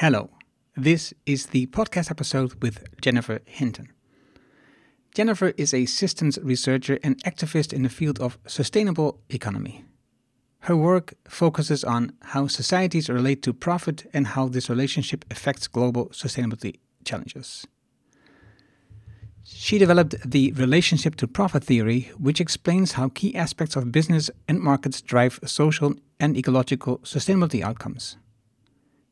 Hello, this is the podcast episode with Jennifer Hinton. Jennifer is a systems researcher and activist in the field of sustainable economy. Her work focuses on how societies relate to profit and how this relationship affects global sustainability challenges. She developed the relationship to profit theory, which explains how key aspects of business and markets drive social and ecological sustainability outcomes.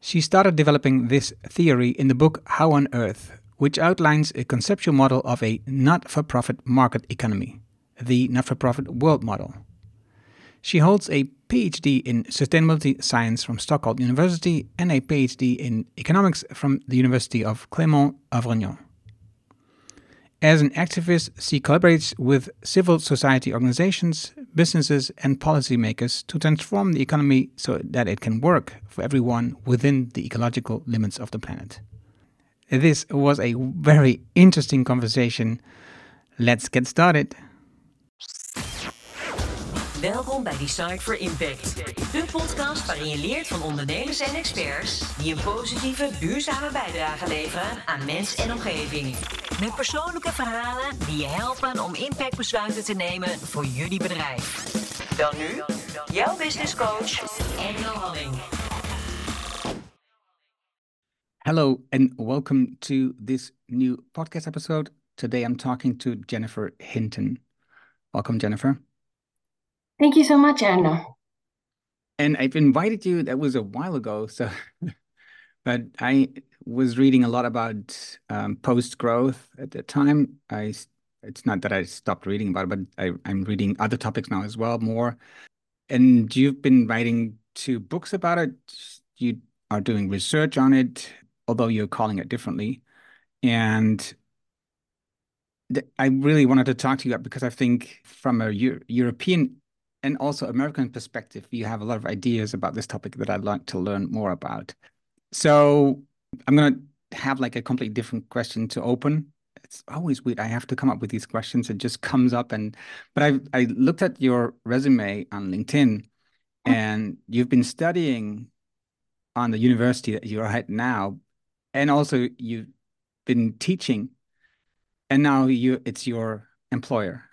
She started developing this theory in the book How on Earth, which outlines a conceptual model of a not for profit market economy, the not for profit world model. She holds a PhD in sustainability science from Stockholm University and a PhD in economics from the University of Clermont-Auvergne. As an activist, she collaborates with civil society organizations, businesses, and policymakers to transform the economy so that it can work for everyone within the ecological limits of the planet. This was a very interesting conversation. Let's get started. Welkom bij Decide for Impact, de podcast waarin je leert van ondernemers en experts die een positieve, duurzame bijdrage leveren aan mens en omgeving. Met persoonlijke verhalen die je helpen om impactbesluiten te nemen voor jullie bedrijf. Dan nu, jouw business coach, Engel Halling. Hello, and welcome to this new podcast episode. Today I'm talking to Jennifer Hinton. Welcome, Jennifer. Thank you so much, Anna. And I've invited you, that was a while ago. So, but I was reading a lot about um, post growth at the time. I, it's not that I stopped reading about it, but I, I'm reading other topics now as well, more. And you've been writing two books about it. You are doing research on it, although you're calling it differently. And I really wanted to talk to you because I think from a Euro European and also American perspective, you have a lot of ideas about this topic that I'd like to learn more about. So I'm going to have like a completely different question to open. It's always weird. I have to come up with these questions. It just comes up. And but I I looked at your resume on LinkedIn, oh. and you've been studying on the university that you're at now, and also you've been teaching, and now you it's your employer.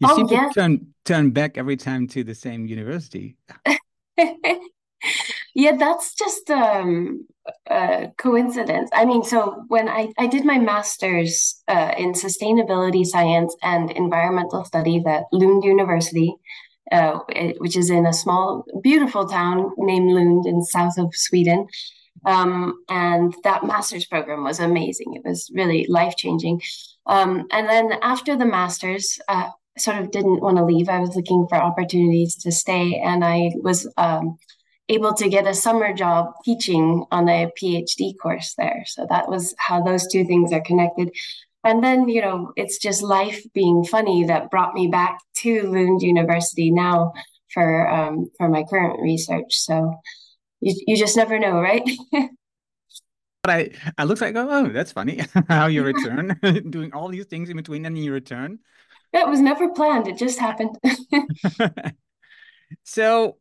You Oh, seem yeah. to turn turn back every time to the same university. Yeah, that's just um, a coincidence. I mean, so when I, I did my master's uh, in sustainability science and environmental studies at Lund University, uh, it- which is in a small, beautiful town named Lund in south of Sweden. Um, and that master's program was amazing. It was really life-changing. Um, and then after the master's, uh, sort of didn't want to leave. I was looking for opportunities to stay, and I was um, able to get a summer job teaching on a PhD course there. So that was how those two things are connected. And then, you know, it's just life being funny that brought me back to Lund University now for um, for my current research. So you, you just never know, right? But I, I looked like, oh, that's funny how you return, doing all these things in between, and then you return. It was never planned. It just happened. So,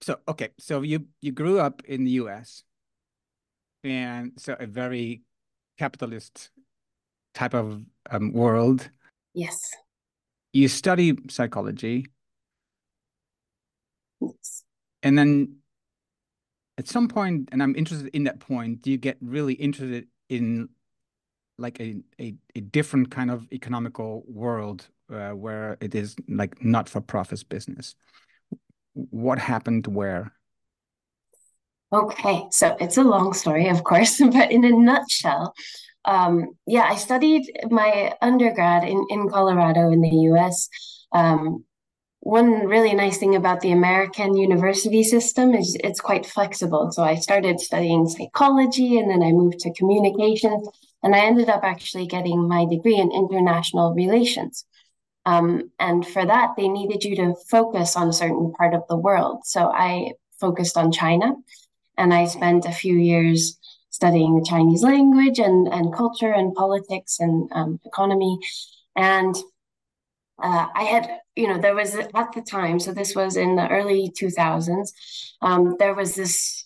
so okay, so you you grew up in the US, and so a very capitalist type of um, world. Yes. You study psychology, Yes. and then at some point, and I'm interested in that point, do you get really interested in like a a, a different kind of economical world uh, where it is like not for profits business? What happened where? Okay, so it's a long story, of course, but in a nutshell, um, yeah, I studied my undergrad in, in Colorado in the US. Um, one really nice thing about the American university system is it's quite flexible. So I started studying psychology and then I moved to communications, and I ended up actually getting my degree in international relations. Um, and for that, they needed you to focus on a certain part of the world. So I focused on China and I spent a few years studying the Chinese language and, and culture and politics and um, economy. And uh, I had, you know, there was at the time, so this was in the early 2000s, um, there was this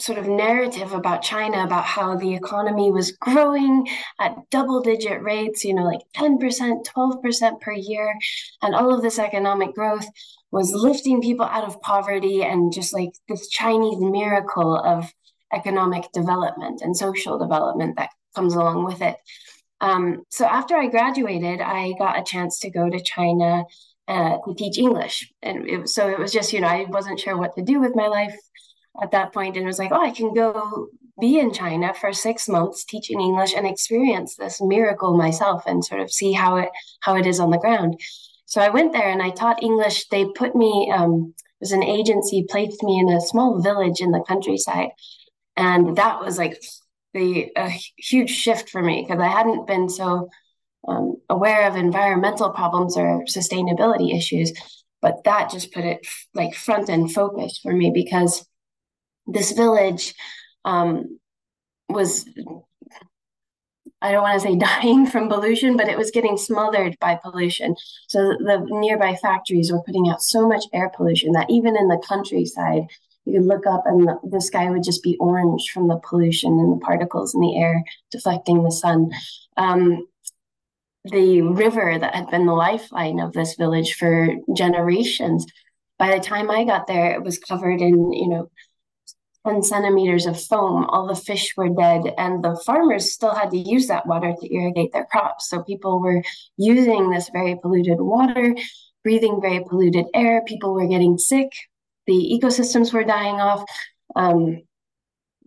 sort of narrative about China about how the economy was growing at double digit rates, you know, like 10%, 12% per year. And all of this economic growth was lifting people out of poverty and just like this Chinese miracle of economic development and social development that comes along with it. Um, so after I graduated, I got a chance to go to China uh, to teach English. And it, so it was just, you know, I wasn't sure what to do with my life at that point and it was like, oh, I can go be in China for six months teaching English and experience this miracle myself and sort of see how it how it is on the ground. So I went there and I taught English. They put me um, it was an agency placed me in a small village in the countryside, and that was like the a huge shift for me because I hadn't been so um, aware of environmental problems or sustainability issues. But that just put it like front and focus for me because this village um, was I don't want to say dying from pollution, but it was getting smothered by pollution. So the nearby factories were putting out so much air pollution that even in the countryside, you could look up and the, sky would just be orange from the pollution and the particles in the air deflecting the sun. Um, the river that had been the lifeline of this village for generations, by the time I got there, it was covered in, you know, 10 centimeters of foam. All the fish were dead, and the farmers still had to use that water to irrigate their crops. So people were using this very polluted water, breathing very polluted air. People were getting sick. The ecosystems were dying off. Um,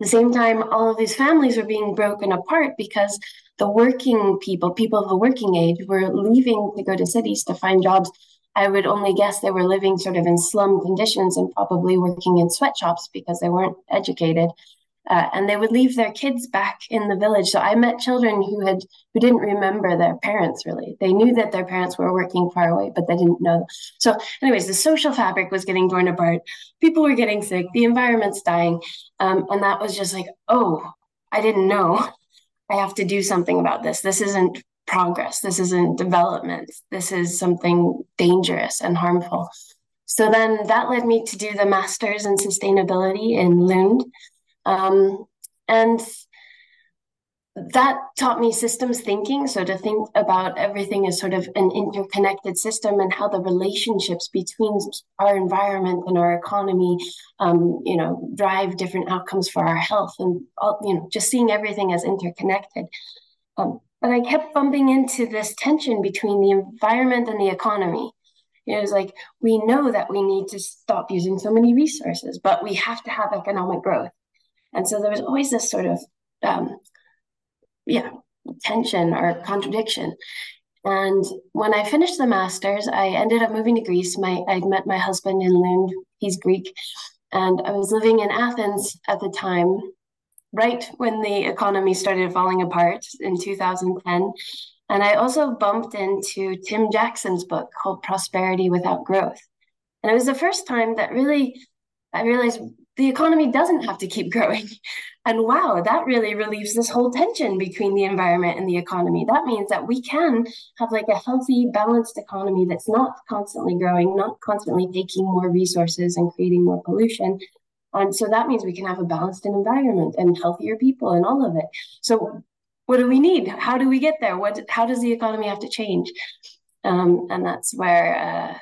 at the same time, all of these families were being broken apart because the working people, people of the working age, were leaving to go to cities to find jobs I would only guess they were living sort of in slum conditions and probably working in sweatshops because they weren't educated. Uh, and they would leave their kids back in the village. So I met children who had who didn't remember their parents really. They knew that their parents were working far away, but they didn't know. So, anyways, the social fabric was getting torn apart. People were getting sick. The environment's dying, um, and that was just like, oh, I didn't know. I have to do something about this. This isn't progress. This isn't development. This is something dangerous and harmful. So then that led me to do the master's in sustainability in Lund. Um, and that taught me systems thinking. So to think about everything as sort of an interconnected system and how the relationships between our environment and our economy, um, you know, drive different outcomes for our health and, all, you know, just seeing everything as interconnected. Um, but I kept bumping into this tension between the environment and the economy. It was like, we know that we need to stop using so many resources, but we have to have economic growth. And so there was always this sort of, um, yeah, tension or contradiction. And when I finished the master's, I ended up moving to Greece. My I met my husband in Lund. He's Greek, and I was living in Athens at the time right when the economy started falling apart in 2010. And I also bumped into Tim Jackson's book called Prosperity Without Growth. And it was the first time that really I realized the economy doesn't have to keep growing. And wow, that really relieves this whole tension between the environment and the economy. That means that we can have like a healthy, balanced economy that's not constantly growing, not constantly taking more resources and creating more pollution, and so that means we can have a balanced environment and healthier people and all of it. So what do we need? How do we get there? What how does the economy have to change? Um, and that's where uh,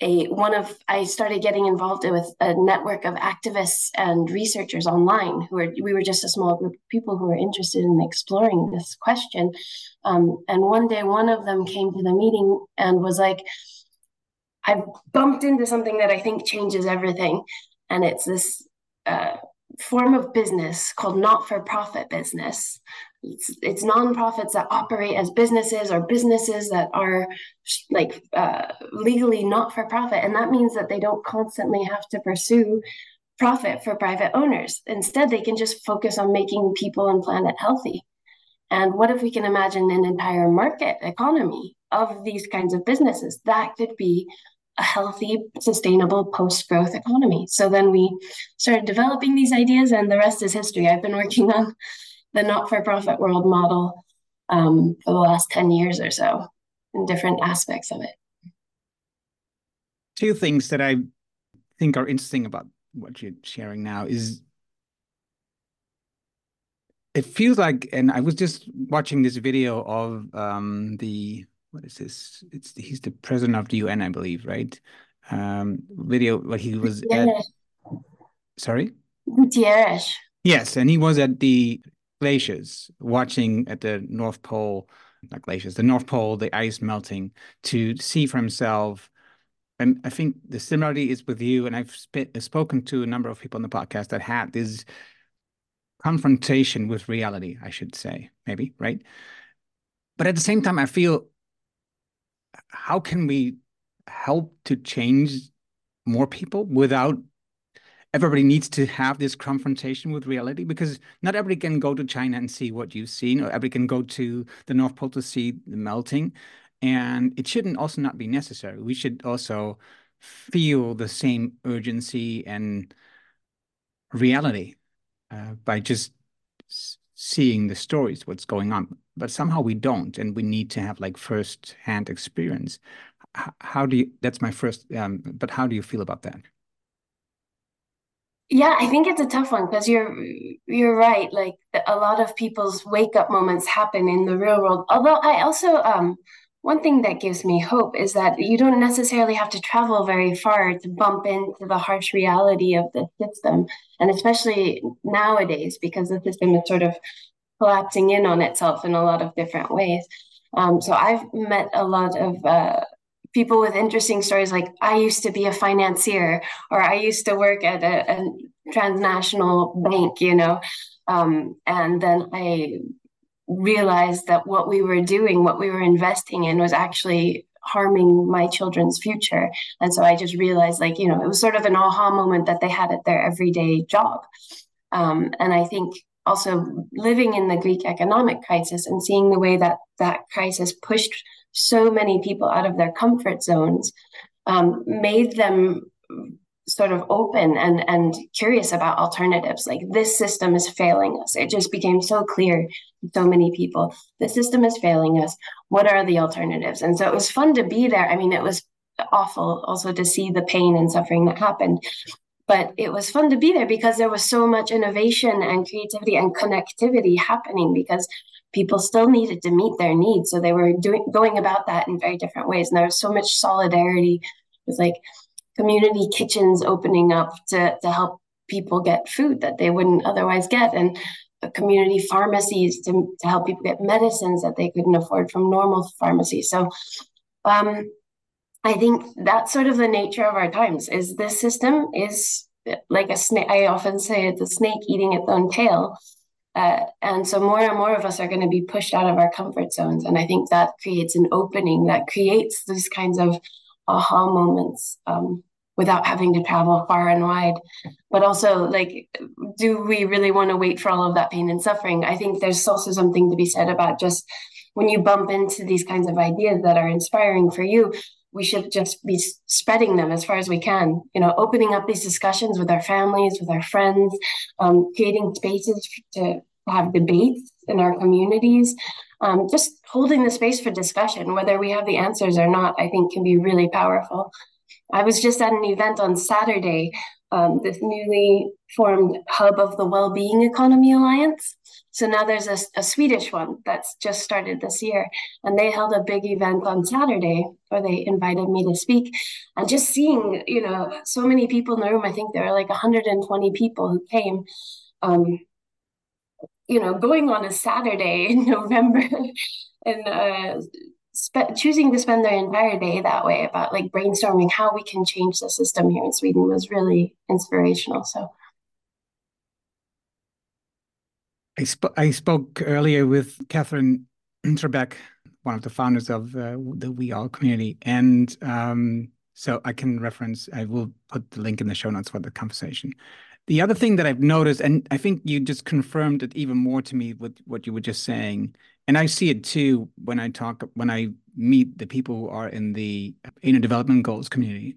a one of I started getting involved with a network of activists and researchers online who were we were just a small group of people who were interested in exploring this question. Um, and one day, one of them came to the meeting and was like, "I've bumped into something that I think changes everything." And it's this uh, form of business called not-for-profit business. It's, it's nonprofits that operate as businesses or businesses that are like uh, legally not for profit, and that means that they don't constantly have to pursue profit for private owners. Instead, they can just focus on making people and planet healthy. And what if we can imagine an entire market economy of these kinds of businesses? That could be a healthy, sustainable post growth economy. So then we started developing these ideas, and the rest is history. I've been working on the not for profit world model um, for the last 10 years or so in different aspects of it. Two things that I think are interesting about what you're sharing now is it feels like, and I was just watching this video of um, the what is this? It's he's the president of the UN, I believe, right? Um, video like he was at. Sorry. Guterres. Yes, and he was at the glaciers, watching at the North Pole, not glaciers, the North Pole, the ice melting, to see for himself. And I think the similarity is with you. And I've sp- spoken to a number of people on the podcast that had this confrontation with reality, I should say, maybe, right? But at the same time, I feel how can we help to change more people without everybody needs to have this confrontation with reality because not everybody can go to China and see what you've seen, or everybody can go to the North Pole to see the melting. And it shouldn't also not be necessary. We should also feel the same urgency and reality uh, by just seeing the stories, what's going on. But somehow we don't, and we need to have like first-hand experience. How do you? That's my first. Um, but how do you feel about that? Yeah, I think it's a tough one because you're you're right. Like a lot of people's wake up moments happen in the real world. Although I also um one thing that gives me hope is that you don't necessarily have to travel very far to bump into the harsh reality of the system. And especially nowadays, because the system is sort of collapsing in on itself in a lot of different ways. Um, so I've met a lot of uh, people with interesting stories like I used to be a financier or I used to work at a, a transnational bank, you know. Um, and then I realized that what we were doing, what we were investing in, was actually harming my children's future. And so I just realized, like, you know, it was sort of an aha moment that they had at their everyday job. Um, and I think also living in the Greek economic crisis and seeing the way that that crisis pushed so many people out of their comfort zones um, made them sort of open and and curious about alternatives like this system is failing us it just became so clear so many people. The system is failing us. What are the alternatives? And so it was fun to be there. I mean it was awful also to see the pain and suffering that happened. But it was fun to be there because there was so much innovation and creativity and connectivity happening because people still needed to meet their needs. So they were doing going about that in very different ways. And there was so much solidarity with like community kitchens opening up to, to help people get food that they wouldn't otherwise get. And community pharmacies to, to help people get medicines that they couldn't afford from normal pharmacies so um, i think that's sort of the nature of our times is this system is like a snake i often say it's a snake eating its own tail uh, and so more and more of us are going to be pushed out of our comfort zones and i think that creates an opening that creates these kinds of aha moments um, without having to travel far and wide. But also, like, do we really want to wait for all of that pain and suffering? I think there's also something to be said about just when you bump into these kinds of ideas that are inspiring for you, we should just be spreading them as far as we can. You know, opening up these discussions with our families, with our friends, um, creating spaces to have debates in our communities. Um, just holding the space for discussion, whether we have the answers or not, I think can be really powerful. I was just at an event on Saturday, um, this newly formed hub of the Wellbeing Economy Alliance. So now there's a, a, Swedish one that's just started this year, and they held a big event on Saturday where they invited me to speak. And just seeing, you know, so many people in the room, I think there were like 120 people who came. Um, you know, going on a Saturday in November and uh, spe- choosing to spend their entire day that way about like brainstorming how we can change the system here in Sweden was really inspirational. So. I, sp- I spoke earlier with Katherine Trebeck, one of the founders of uh, the WEAll community, and um, so I can reference. I will put the link in the show notes for the conversation. The other thing that I've noticed, and I think you just confirmed it even more to me with what you were just saying, and I see it too when I talk when I meet the people who are in the inner development goals community.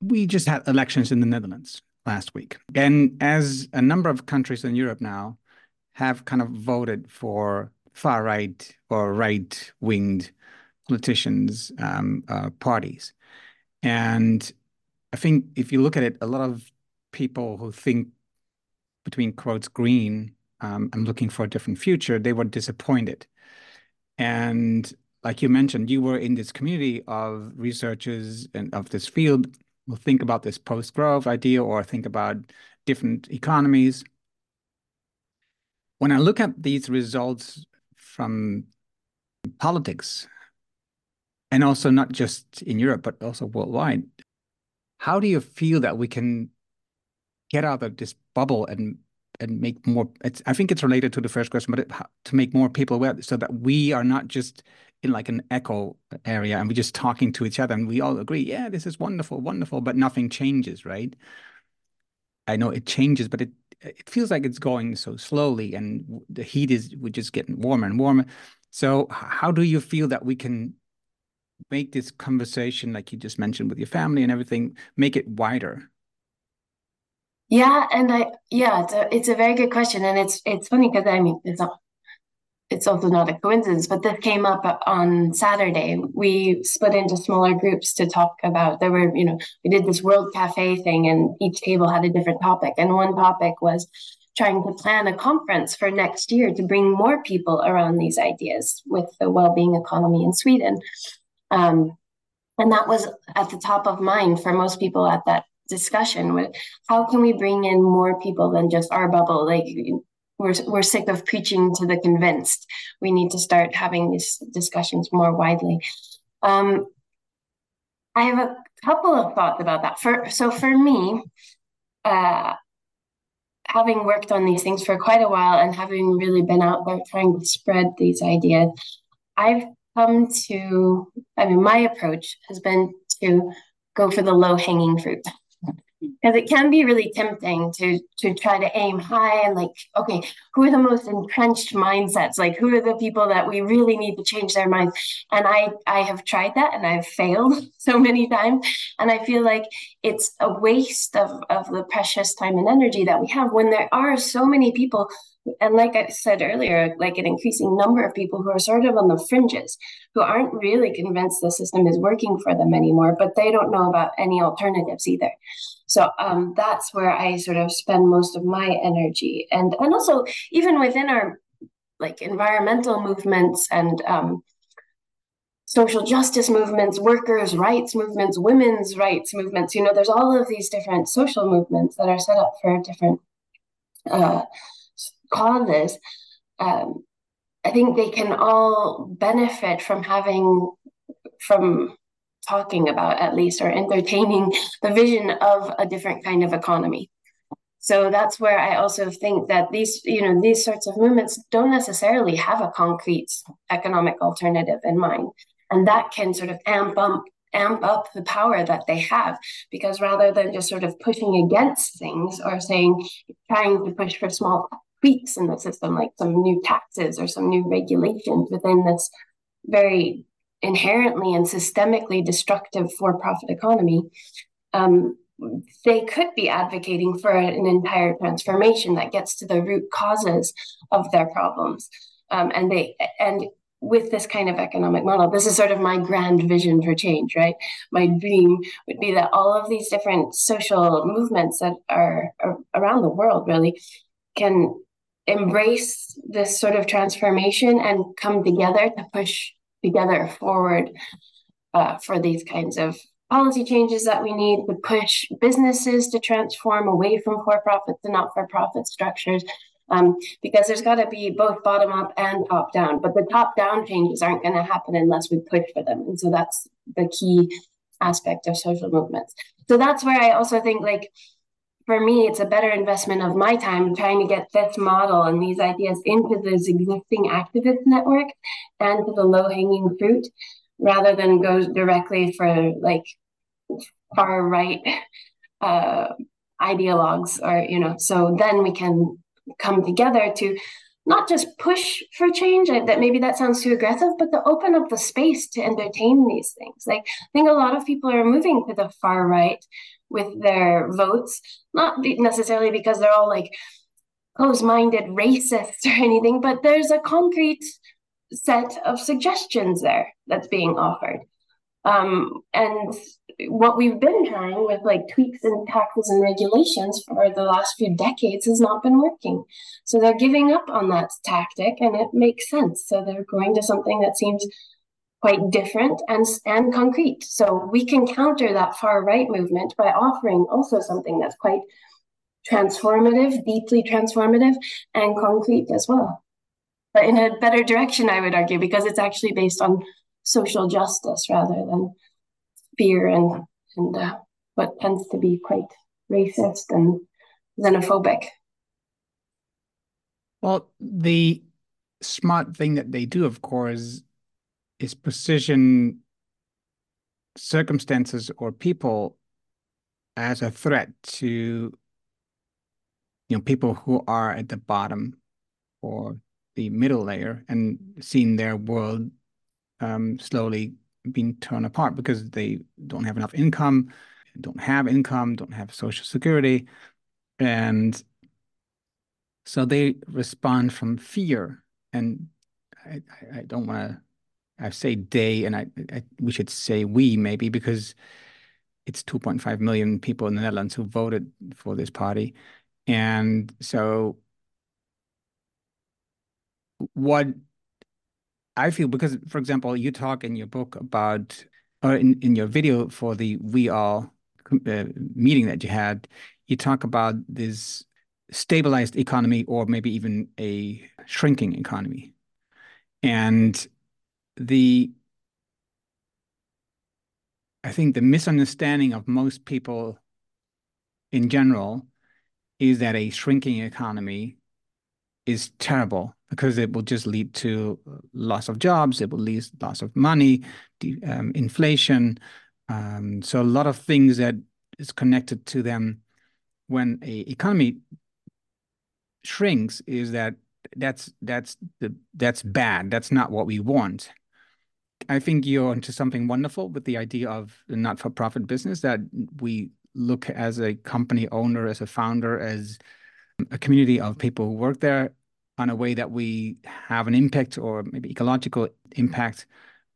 We just had elections in the Netherlands last week, and as a number of countries in Europe now have kind of voted for far right or right winged politicians um, uh, parties, and I think if you look at it, a lot of people who think between quotes green um, I'm looking for a different future, they were disappointed. And like you mentioned, you were in this community of researchers and of this field will think about this post-growth idea or think about different economies. When I look at these results from politics, and also not just in Europe, but also worldwide, how do you feel that we can get out of this bubble and and make more it's i think it's related to the first question but it, to make more people aware so that we are not just in like an echo area and we're just talking to each other and we all agree yeah this is wonderful wonderful but nothing changes right? I know it changes but it it feels like it's going so slowly and the heat is we're just getting warmer and warmer. So how do you feel that we can make this conversation like you just mentioned with your family and everything make it wider yeah, and I yeah, it's a it's a very good question, and it's it's funny because I mean it's not it's also not a coincidence, but this came up on Saturday. We split into smaller groups to talk about. There were you know we did this World Cafe thing, and each table had a different topic, and one topic was trying to plan a conference for next year to bring more people around these ideas with the well-being economy in Sweden. Um, and that was at the top of mind for most people at that discussion with how can we bring in more people than just our bubble? Like we're, we're sick of preaching to the convinced. We need to start having these discussions more widely. Um, i have a couple of thoughts about that. For so for me uh, having worked on these things for quite a while and having really been out there trying to spread these ideas i've come to i mean my approach has been to go for the low hanging fruit because it can be really tempting to to try to aim high and like okay who are the most entrenched mindsets? Like who are the people that we really need to change their minds? And i i have tried that and i've failed so many times. And i feel like it's a waste of of the precious time and energy that we have when there are so many people and like I said earlier, like an increasing number of people who are sort of on the fringes, who aren't really convinced the system is working for them anymore, but they don't know about any alternatives either. So um, that's where I sort of spend most of my energy, and and also even within our like environmental movements and um, social justice movements, workers' rights movements, women's rights movements. You know, there's all of these different social movements that are set up for different uh, causes. Um, I think they can all benefit from having from talking about at least or entertaining the vision of a different kind of economy so that's where i also think that these you know these sorts of movements don't necessarily have a concrete economic alternative in mind and that can sort of amp up amp up the power that they have because rather than just sort of pushing against things or saying trying to push for small tweaks in the system like some new taxes or some new regulations within this very inherently and systemically destructive for profit economy, um, they could be advocating for an entire transformation that gets to the root causes of their problems. Um, and they and with this kind of economic model, this is sort of my grand vision for change, right? My dream would be that all of these different social movements that are, are around the world really can embrace this sort of transformation and come together to push together forward uh, for these kinds of policy changes that we need to push businesses to transform away from for-profit to not-for-profit structures. Um, because there's got to be both bottom up and top down but the top down changes aren't going to happen unless we push for them. And so that's the key aspect of social movements. So that's where i also think like for me, it's a better investment of my time trying to get this model and these ideas into this existing activist network and to the low hanging fruit rather than go directly for like far right uh, ideologues or, you know, so then we can come together to not just push for change that maybe that sounds too aggressive but to open up the space to entertain these things. Like i think a lot of people are moving to the far right with their votes, not necessarily because they're all like close-minded racists or anything, but there's a concrete set of suggestions there that's being offered. Um, and what we've been trying with like tweaks and taxes and regulations for the last few decades has not been working. So they're giving up on that tactic and it makes sense. So they're going to something that seems quite different and, and concrete. So we can counter that far right movement by offering also something that's quite transformative, deeply transformative, and concrete as well. But in a better direction, I would argue, because it's actually based on social justice rather than fear and and uh, what tends to be quite racist and xenophobic. Well, the smart thing that they do, of course, is position circumstances or people as a threat to you know people who are at the bottom or the middle layer and seeing their world um, slowly being torn apart because they don't have enough income, don't have income, don't have social security. And so they respond from fear. And I, I don't want to, I say they, and I, I, we should say we maybe because it's 2.5 million people in the Netherlands who voted for this party. And so what I feel because, for example, you talk in your book about, or in, in your video for the WEAll uh, meeting that you had, you talk about this stabilized economy or maybe even a shrinking economy. And the, I think the misunderstanding of most people in general is that a shrinking economy is terrible because it will just lead to loss of jobs, it will lead to loss of money, um, inflation. Um, so a lot of things that is connected to them when a economy shrinks is that that's that's the that's bad. That's not what we want. I think you're into something wonderful with the idea of the not-for-profit business that we look as a company owner, as a founder, as a community of people who work there on a way that we have an impact or maybe ecological impact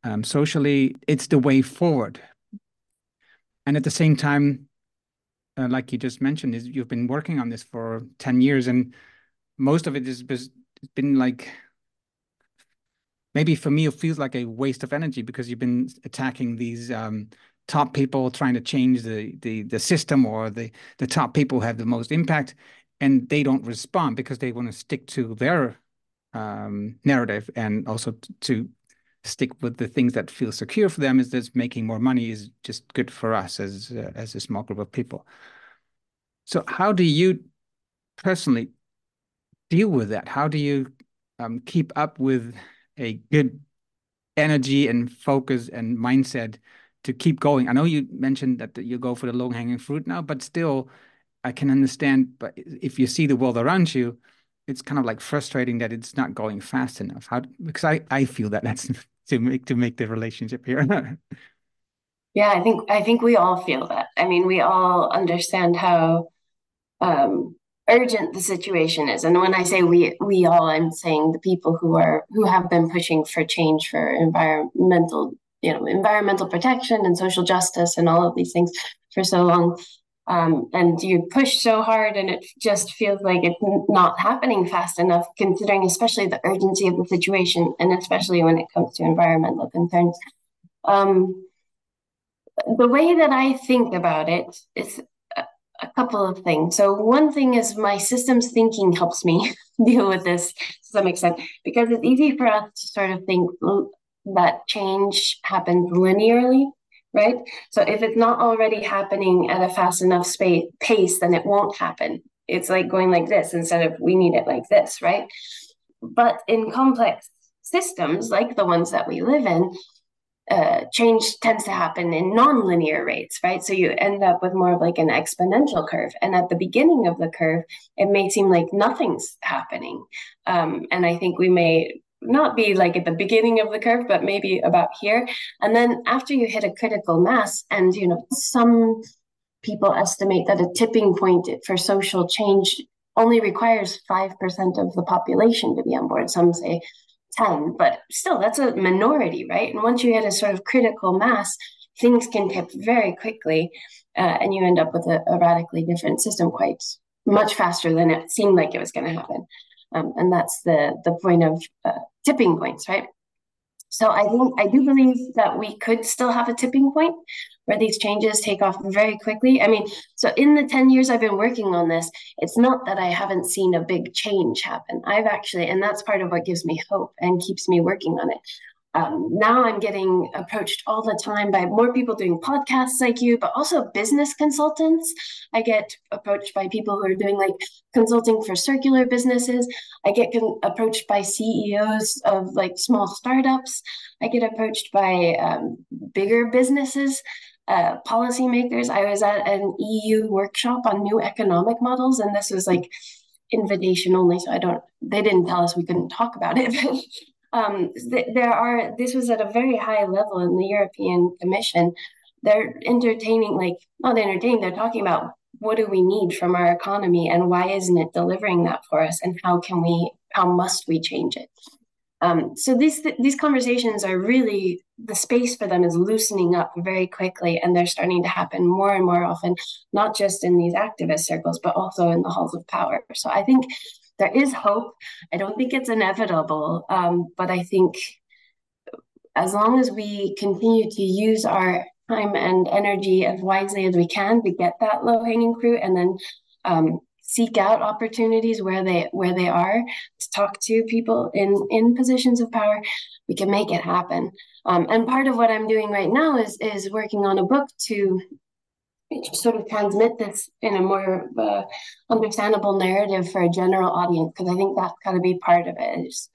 um, socially, it's the way forward. And at the same time, uh, like you just mentioned, is you've been working on this for 10 years and most of it has been like maybe for me it feels like a waste of energy because you've been attacking these um, top people trying to change the the the system or the the top people have the most impact and they don't respond because they want to stick to their um, narrative and also to stick with the things that feel secure for them is that making more money is just good for us as uh, as a small group of people. So how do you personally deal with that? How do you um, keep up with a good energy and focus and mindset to keep going i know you mentioned that you go for the low hanging fruit now but still I can understand, but if you see the world around you, it's kind of like frustrating that it's not going fast enough. How because I I feel that that's to make to make the relationship here. yeah, I think I think we all feel that. I mean, we all understand how um, urgent the situation is, and when I say we we all, I'm saying the people who are who have been pushing for change for environmental you know environmental protection and social justice and all of these things for so long um, and you push so hard and it just feels like it's not happening fast enough considering especially the urgency of the situation and especially when it comes to environmental concerns. Um, the way that i think about it is a, couple of things so one thing is my systems thinking helps me deal with this to some extent because it's easy for us to sort of think that change happens linearly right? So if it's not already happening at a fast enough space, pace, then it won't happen. It's like going like this instead of we need it like this, right? But in complex systems like the ones that we live in, uh, change tends to happen in non-linear rates, right? So you end up with more of like an exponential curve. And at the beginning of the curve, it may seem like nothing's happening. Um, and I think we may not be like at the beginning of the curve, but maybe about here. And then after you hit a critical mass, and you know, some people estimate that a tipping point for social change only requires 5% of the population to be on board. Some say 10, but still that's a minority, right? And once you hit a sort of critical mass, things can tip very quickly, uh, and you end up with a, a, radically different system quite much faster than it seemed like it was going to happen. Um, and that's the the point of uh, tipping points, right? So I think I do believe that we could still have a tipping point where these changes take off very quickly. I mean, so in the 10 years I've been working on this, it's not that I haven't seen a big change happen. I've actually, and that's part of what gives me hope and keeps me working on it um, now I'm getting approached all the time by more people doing podcasts like you, but also business consultants. I get approached by people who are doing like consulting for circular businesses. I get con- approached by CEOs of like small startups. I get approached by um, bigger businesses. Uh, policymakers. I was at an EU workshop on new economic models, and this was like invitation only. So I don't, they didn't tell us we couldn't talk about it. um, th- there are this was at a very high level in the European Commission. They're entertaining, like not entertaining. They're talking about what do we need from our economy and why isn't it delivering that for us and how can we how must we change it um, so these these conversations are really the space for them is loosening up very quickly and they're starting to happen more and more often not just in these activist circles but also in the halls of power so i think there is hope. I don't think it's inevitable, um, but I think as long as we continue to use our time and energy as wisely as we can to get that low hanging fruit, and then um, seek out opportunities where they where they are to talk to people in in positions of power, we can make it happen. Um, and part of what I'm doing right now is is working on a book to sort of transmit this in a more uh, understandable narrative for a general audience because I think that's got to be part of it. Is,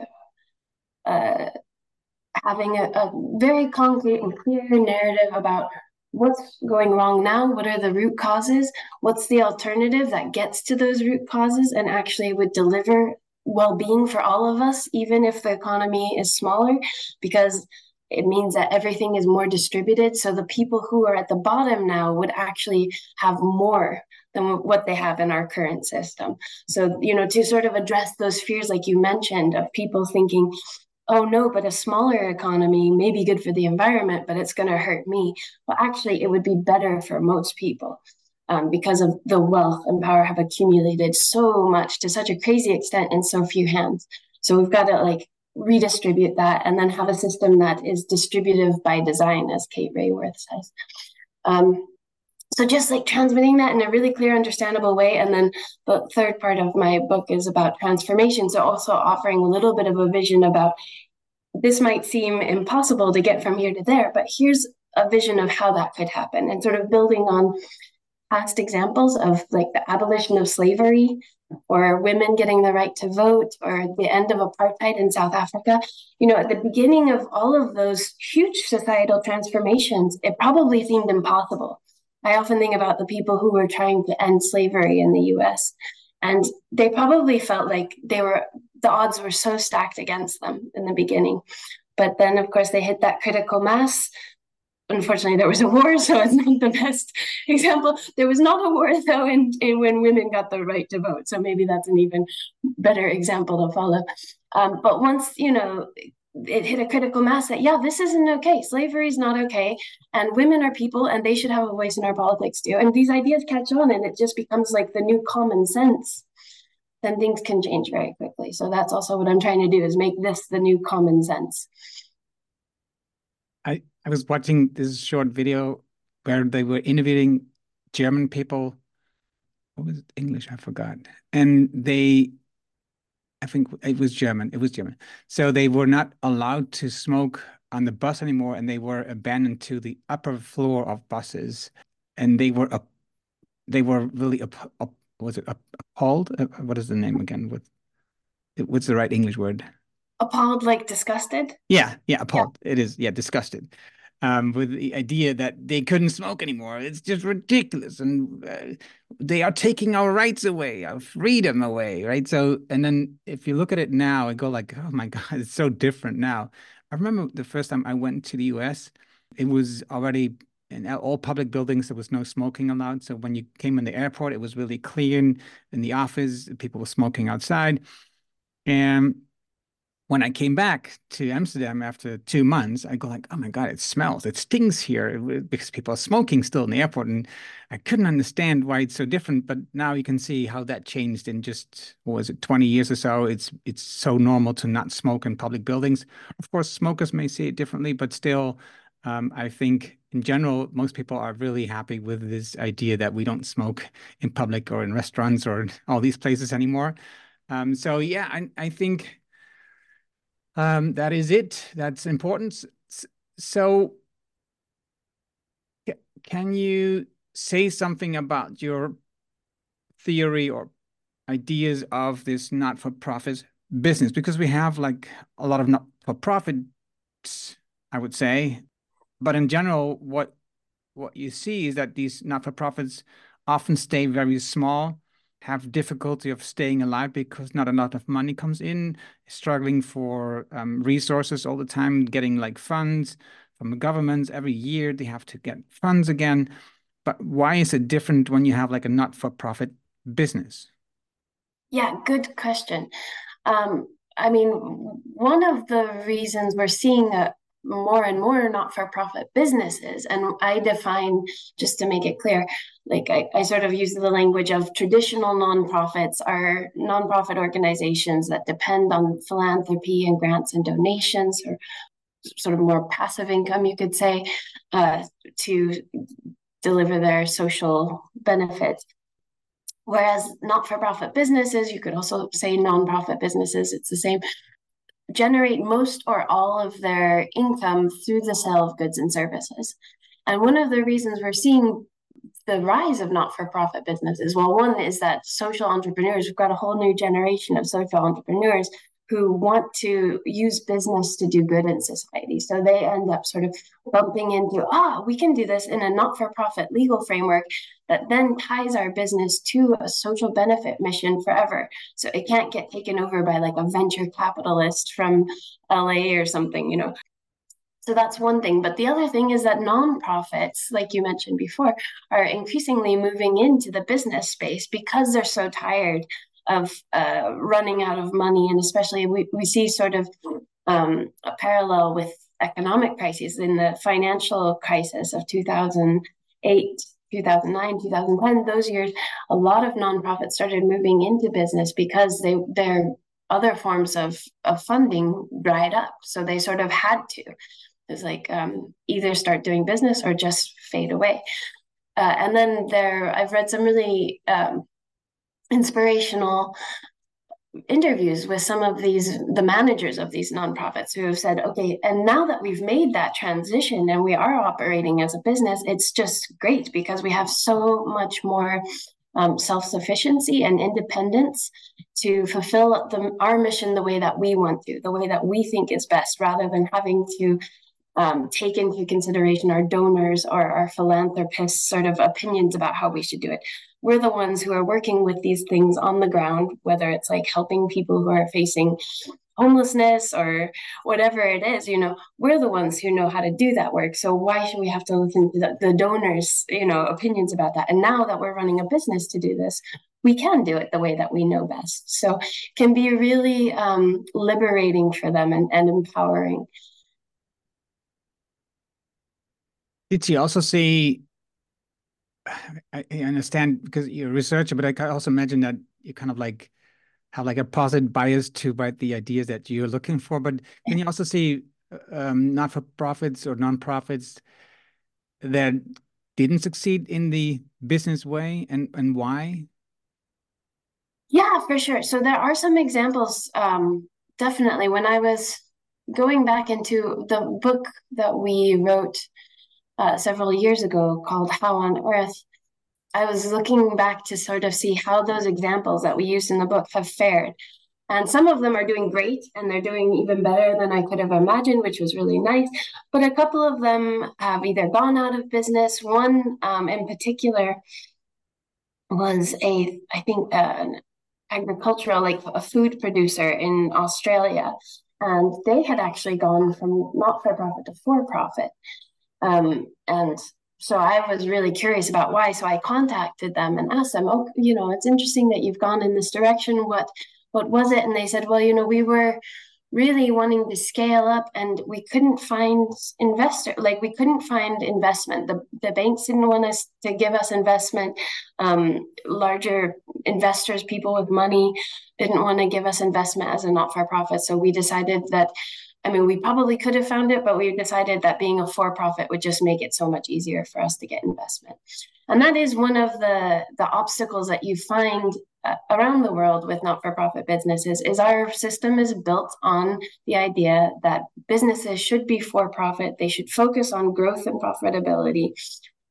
uh, having a, a, very concrete and clear narrative about what's going wrong now, what are the root causes, what's the alternative that gets to those root causes and actually would deliver well-being for all of us, even if the economy is smaller, because it means that everything is more distributed. So the people who are at the bottom now would actually have more than what they have in our current system. So, you know, to sort of address those fears, like you mentioned, of people thinking, oh no, but a smaller economy may be good for the environment, but it's going to hurt me. Well, actually, it would be better for most people. Um, because of the wealth and power have accumulated so much to such a crazy extent in so few hands. So we've got to like redistribute that and then have a system that is distributive by design, as Kate Raworth says. Um, so just like transmitting that in a really clear, understandable way. And then the third part of my book is about transformation. So also offering a little bit of a vision about this might seem impossible to get from here to there, but here's a vision of how that could happen and sort of building on past examples of like the abolition of slavery or women getting the right to vote or the end of apartheid in South Africa. You know, at the beginning of all of those huge societal transformations, it probably seemed impossible. I often think about the people who were trying to end slavery in the US, and they probably felt like they were the odds were so stacked against them in the beginning. But then, of course, they hit that critical mass. Unfortunately there was a war so it's not the best example. There was not a war though in, in when women got the right to vote so maybe that's an even better example to follow. Um, but once you know it hit a critical mass that yeah this isn't okay slavery is not okay and women are people and they should have a voice in our politics too and these ideas catch on and it just becomes like the new common sense then things can change very quickly so that's also what i'm trying to do is make this the new common sense I, I was watching this short video where they were interviewing German people. What was it? English? I forgot. And they, I think it was German. It was German. So they were not allowed to smoke on the bus anymore, and they were abandoned to the upper floor of buses, and they were up. They were really up. up was it appalled? Uh, what is the name again? What? What's the right English word? appalled like disgusted yeah yeah appalled yeah. it is yeah disgusted um, with the idea that they couldn't smoke anymore. It's just ridiculous. And uh, they are taking our rights away our freedom away right? So and then if you look at it now and go like oh my god it's so different now. I remember the first time i went to the us it was already in all public buildings there was no smoking allowed. So when you came in the airport it was really clean in the office people were smoking outside. And when I came back to Amsterdam after two months, I go like, oh my God, it smells, it stings here because people are smoking still in the airport. And I couldn't understand why it's so different. But now you can see how that changed in just, was it, 20 years or so? It's it's so normal to not smoke in public buildings. Of course, smokers may see it differently, but still, um, I think in general, most people are really happy with this idea that we don't smoke in public or in restaurants or all these places anymore. Um, so yeah, I, I think um, that is it. That's important. So can you say something about your theory or ideas of this not-for-profit business? Because we have like a lot of not-for-profits, I would say, but in general, what what you see is that these not-for-profits often stay very small have difficulty of staying alive because not a lot of money comes in, struggling for um, resources all the time, getting like funds from the governments every year. They have to get funds again. But why is it different when you have like a not-for-profit business? Yeah, good question. Um, I mean, one of the reasons we're seeing a, more and more not-for-profit businesses. And i define just to make it clear like I, I sort of use the language of traditional nonprofits are nonprofit organizations that depend on philanthropy and grants and donations or sort of more passive income you could say uh, to deliver their social benefits. Whereas not-for-profit businesses you could also say nonprofit businesses it's the same generate most or all of their income through the sale of goods and services. And one of the reasons we're seeing the rise of not-for-profit businesses, well, one is that social entrepreneurs, we've got a whole new generation of social entrepreneurs who want to use business to do good in society. So they end up sort of bumping into, ah, we can do this in a not for profit legal framework that then ties our business to a social benefit mission forever. So it can't get taken over by like a venture capitalist from LA or something, you know. So that's one thing. But the other thing is that nonprofits, like you mentioned before, are increasingly moving into the business space because they're so tired of uh, running out of money. And especially we, we see sort of um, a parallel with economic crises in the financial crisis of 2008 2009 2010 those years a lot of nonprofits started moving into business because they their other forms of, of funding dried up. So they sort of had to. It was like um, either start doing business or just fade away. Uh, and then there i've read some really um, inspirational interviews with some of these the managers of these nonprofits who have said okay and now that we've made that transition and we are operating as a business it's just great because we have so much more um, self-sufficiency and independence to fulfill the, our mission the way that we want to the way that we think is best rather than having to um, take into consideration our donors or our philanthropists sort of opinions about how we should do it we're the ones who are working with these things on the ground, whether it's like helping people who are facing homelessness or whatever it is, you know, we're the ones who know how to do that work. So why should we have to listen to the, the donors, you know, opinions about that? And now that we're running a business to do this, we can do it the way that we know best. So can be really um, liberating for them and, and empowering. Did you also see I, understand because you're a researcher, but I can also imagine that you kind of like have like a positive bias to about the ideas that you're looking for. But can you also see um, not for profits or nonprofits that didn't succeed in the business way, and and why? Yeah, for sure. So there are some examples. Um, definitely, when I was going back into the book that we wrote uh, several years ago called How on Earth, I was looking back to sort of see how those examples that we used in the book have fared. And some of them are doing great and they're doing even better than I could have imagined, which was really nice. But a couple of them have either gone out of business. One um, in particular was a, I think, an agricultural, like a food producer in Australia. And they had actually gone from not for profit to for profit. Um, and so I was really curious about why. So I contacted them and asked them, "Oh, you know, it's interesting that you've gone in this direction. What, what was it?" And they said, "Well, you know, we were." really wanting to scale up and we couldn't find investor like we couldn't find investment the, the banks didn't want us to give us investment um, larger investors people with money didn't want to give us investment as a not-for-profit so we decided that i mean we probably could have found it but we decided that being a for-profit would just make it so much easier for us to get investment. And that is one of the the obstacles that you find uh, around the world with not-for-profit businesses is our system is built on the idea that businesses should be for profit they should focus on growth and profitability.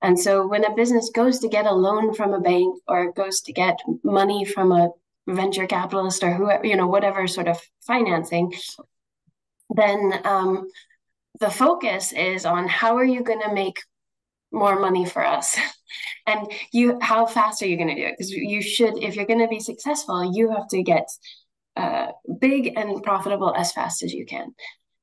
And so when a business goes to get a loan from a bank or goes to get money from a venture capitalist or whoever you know whatever sort of financing then um, the focus is on how are you going to make more money for us? And you how fast are you going to do it? Because you should if you're going to be successful you have to get uh, big and profitable as fast as you can.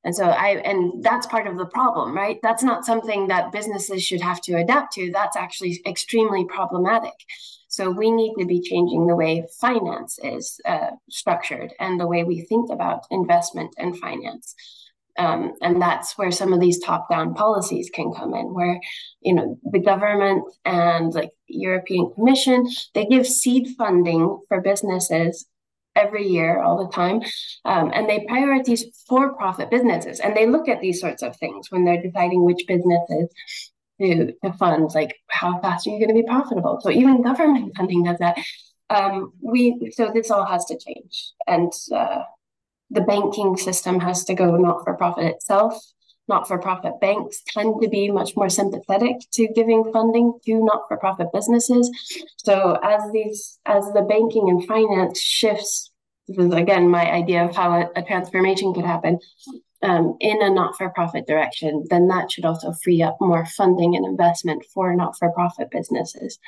And so i and that's part of the problem right? That's not something that businesses should have to adapt to. That's actually extremely problematic so we need to be changing the way finance is uh, structured and the way we think about investment and finance. Um, and that's where some of these top-down policies can come in, where you know the government and like European Commission they give seed funding for businesses every year, all the time, um, and they prioritize for-profit businesses, and they look at these sorts of things when they're deciding which businesses to to fund, like how fast are you going to be profitable. So even government funding does that. Um, we so this all has to change, and uh, the banking system has to go not for profit itself. Not for profit banks tend to be much more sympathetic to giving funding to not for profit businesses. So as these as the banking and finance shifts, this is again my idea of how a, a transformation could happen um, in a not for profit direction, then that should also free up more funding and investment for not for profit businesses.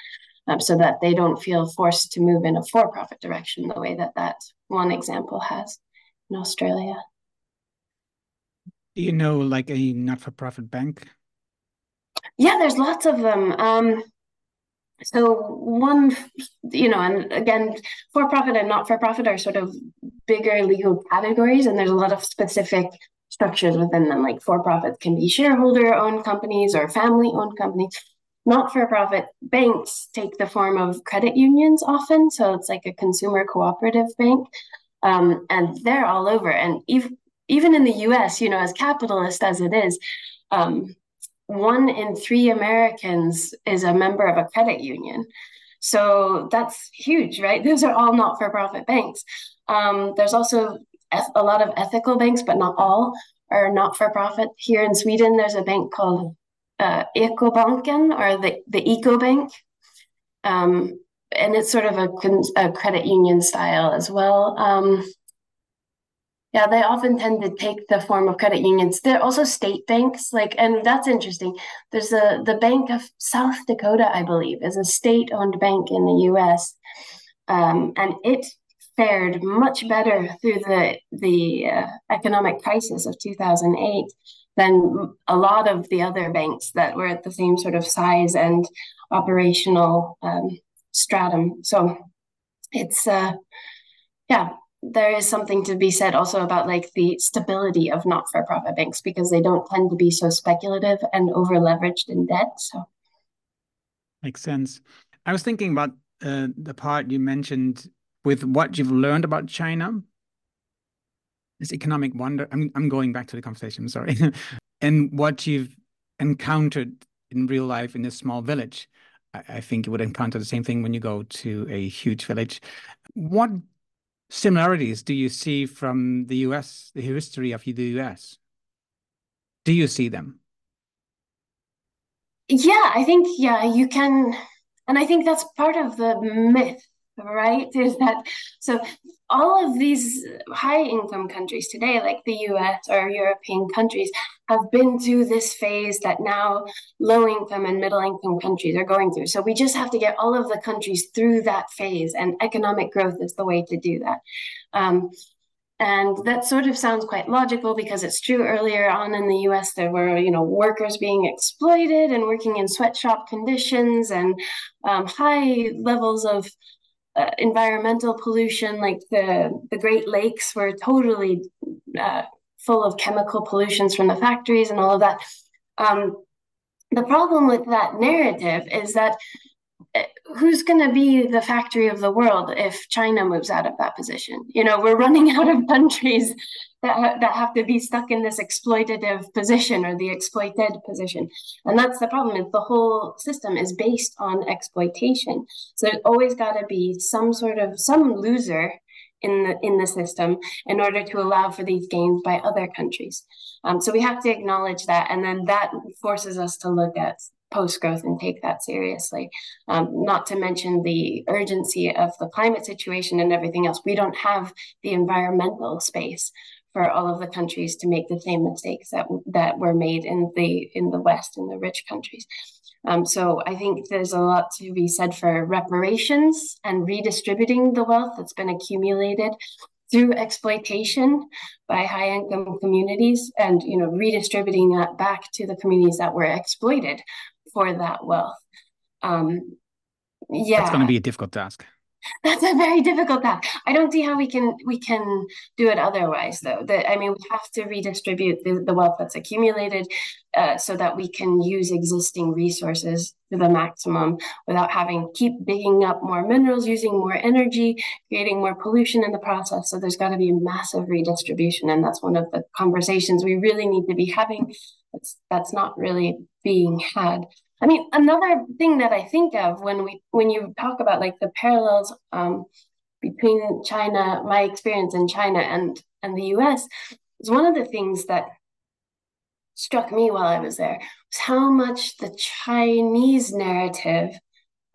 Um, so that they don't feel forced to move in a for profit direction the way that that one example has in Australia. Do you know like a not-for-profit bank? Yeah, there's lots of them. Um, so one, you know, and again, for-profit and not-for-profit are sort of bigger legal categories, and there's a lot of specific structures within them. Like for-profit can be shareholder-owned companies or family-owned companies. Not-for-profit banks take the form of credit unions often, so it's like a consumer cooperative bank. Um, and they're all over. And even even in the U.S., you know, as capitalist as it is, um, one in three Americans is a member of a credit union. So that's huge, right? Those are all not-for-profit banks. Um, there's also a lot of ethical banks, but not all are not-for-profit. Here in Sweden, there's a bank called uh, Ekobanken or the the Eco Bank. Um, and it's sort of a, a credit union style as well. Um, yeah, they often tend to take the form of credit unions. They're also state banks, like, and that's interesting. There's a the Bank of South Dakota, I believe, is a state-owned bank in the U.S., um, and it fared much better through the the uh, economic crisis of 2008 than a lot of the other banks that were at the same sort of size and operational um, stratum. So it's uh yeah, there is something to be said also about like the stability of not-for-profit banks because they don't tend to be so speculative and over leveraged in debt. So makes sense. I was thinking about uh, the part you mentioned with what you've learned about China. This economic wonder. I'm I'm going back to the conversation. I'm Sorry, and what you've encountered in real life in this small village. I think you would encounter the same thing when you go to a huge village. What similarities do you see from the US, the history of the US? Do you see them? Yeah, I think, yeah, you can. And I think that's part of the myth right? Is that so? All of these high income countries today, like the US or European countries, have been through this phase that now low income and middle income countries are going through. So we just have to get all of the countries through that phase, and economic growth is the way to do that. Um, and that sort of sounds quite logical because it's true earlier on in the US there were, you know, workers being exploited and working in sweatshop conditions and um, high levels of uh, environmental pollution, like the the Great Lakes were totally uh, full of chemical pollutions from the factories and all of that. Um, the problem with that narrative is that uh, who's going to be the factory of the world if China moves out of that position? You know, we're running out of countries that, that have to be stuck in this exploitative position or the exploited position. And that's the problem is the whole system is based on exploitation. So there's always got to be some sort of some loser in the in the system in order to allow for these gains by other countries. Um, so we have to acknowledge that, and then that forces us to look at post growth and take that seriously. Um, not to mention the urgency of the climate situation and everything else. We don't have the environmental space for all of the countries to make the same mistakes that that were made in the in the West in the rich countries. Um, so I think there's a lot to be said for reparations and redistributing the wealth that's been accumulated through exploitation by high income communities and you know redistributing that back to the communities that were exploited for that wealth um, yeah that's going to be a difficult task that's a very difficult task. I don't see how we can we can do it otherwise, though. That I mean, we have to redistribute the, the wealth that's accumulated, uh, so that we can use existing resources to the maximum without having keep digging up more minerals, using more energy, creating more pollution in the process. So there's got to be a massive redistribution, and that's one of the conversations we really need to be having. That's that's not really being had. I mean, another thing that I think of when we when you talk about like the parallels um, between China, my experience in China and and the U.S. is one of the things that struck me while I was there was how much the Chinese narrative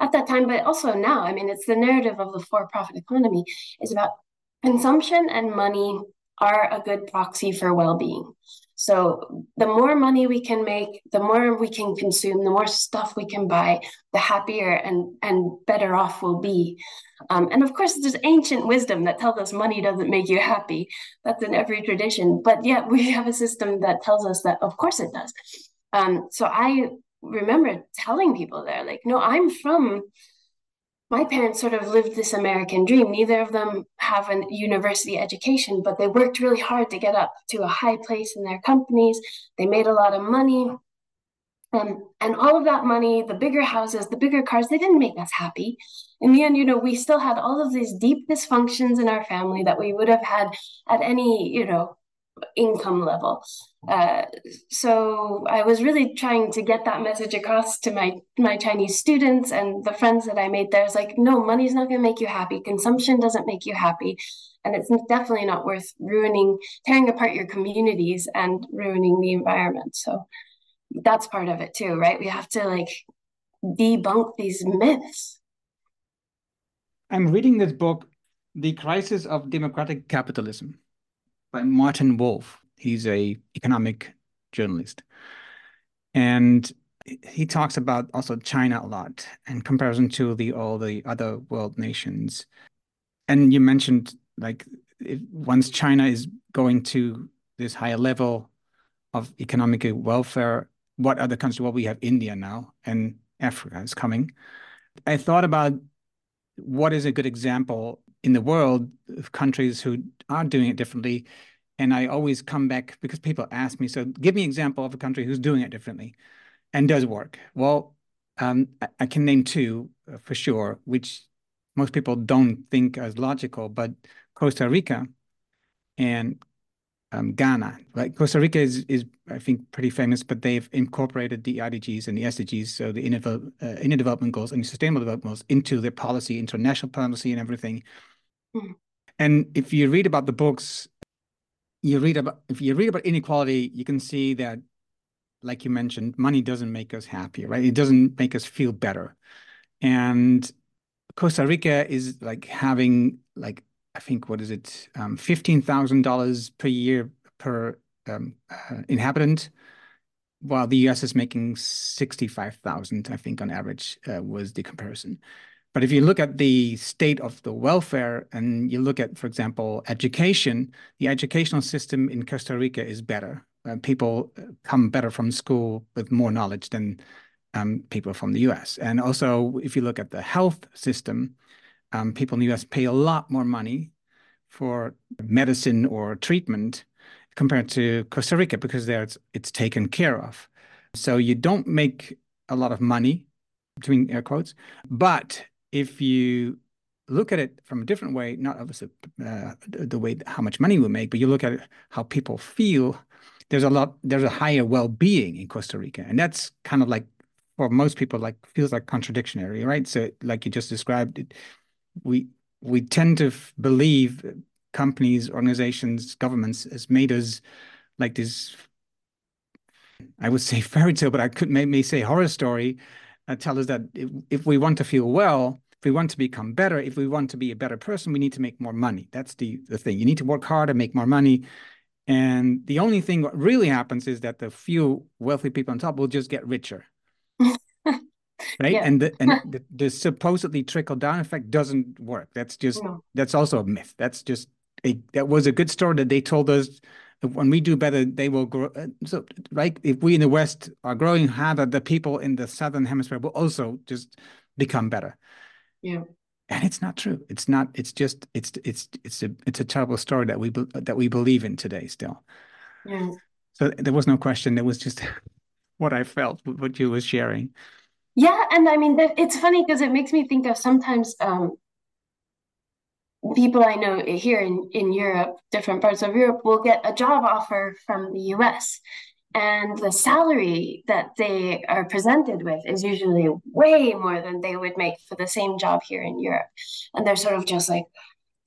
at that time, but also now. I mean, it's the narrative of the for-profit economy is about consumption and money are a good proxy for well-being. So the more money we can make, the more we can consume, the more stuff we can buy, the happier and, and better off we'll be. Um, and of course, there's ancient wisdom that tells us money doesn't make you happy. That's in every tradition. But yet we have a system that tells us that, of course, it does. Um, so I remember telling people there, like, no, I'm from my parents sort of lived this American dream. Neither of them have a university education, but they worked really hard to get up to a high place in their companies. They made a lot of money. Um, and all of that money, the bigger houses, the bigger cars, they didn't make us happy. In the end, you know, we still had all of these deep dysfunctions in our family that we would have had at any, you know, income level. Uh, so I was really trying to get that message across to my my Chinese students and the friends that I made there. It's like, no, money's not going to make you happy. Consumption doesn't make you happy, and it's definitely not worth ruining, tearing apart your communities and ruining the environment. So that's part of it too, right? We have to like debunk these myths. I'm reading this book, The Crisis of Democratic Capitalism by Martin Wolf. He's a economic journalist. And he talks about also China a lot in comparison to the all the other world nations. And you mentioned like if, once China is going to this higher level of economic welfare, what other countries? Well, we have India now and Africa is coming. I thought about what is a good example in the world of countries who are doing it differently and I always come back because people ask me, so give me an example of a country who's doing it differently and does work. Well, um, I, I, can name two uh, for sure, which most people don't think as logical, but Costa Rica and um, Ghana. Like Costa Rica is, is, I think, pretty famous, but they've incorporated the IDGs and the SDGs, so the inner, uh, inner development goals and sustainable development goals into their policy, international policy and everything. Mm. And if you read about the books you read about if you read about inequality, you can see that, like you mentioned, money doesn't make us happy, right? It doesn't make us feel better. And Costa Rica is like having like I think what is it, um, fifteen thousand dollars per year per um, uh, inhabitant, while the U.S. is making sixty-five thousand. I think on average uh, was the comparison. But if you look at the state of the welfare and you look at, for example, education, the educational system in Costa Rica is better. Uh, people come better from school with more knowledge than um, people from the US. And also, if you look at the health system, um, people in the US pay a lot more money for medicine or treatment compared to Costa Rica because there it's, it's taken care of. So you don't make a lot of money, between air quotes, but if you look at it from a different way, not obviously uh, the way how much money we make, but you look at it, how people feel. There's a lot. There's a higher well-being in Costa Rica, and that's kind of like for most people, like feels like contradictory, right? So, like you just described, it, we we tend to believe companies, organizations, governments has made us like this. I would say fairy tale, but I could maybe say horror story. Uh, tell us that if, if we want to feel well, if we want to become better, if we want to be a better person, we need to make more money. That's the, the thing. You need to work harder, make more money. And the only thing what really happens is that the few wealthy people on top will just get richer. Right yeah. and the, and the, the, supposedly trickle down effect doesn't work that's just no. that's also a myth that's just a that was a good story that they told us when we do better they will grow uh, so right if we in the west are growing harder the people in the southern hemisphere will also just become better yeah. And it's not true. It's not. It's just. It's it's it's a it's a terrible story that we that we believe in today still. Yeah. So there was no question. There was just what I felt, what you were sharing. Yeah, and I mean, it's funny because it makes me think of sometimes um, people I know here in in Europe, different parts of Europe, will get a job offer from the U.S and the salary that they are presented with is usually way more than they would make for the same job here in Europe. And they're sort of just like,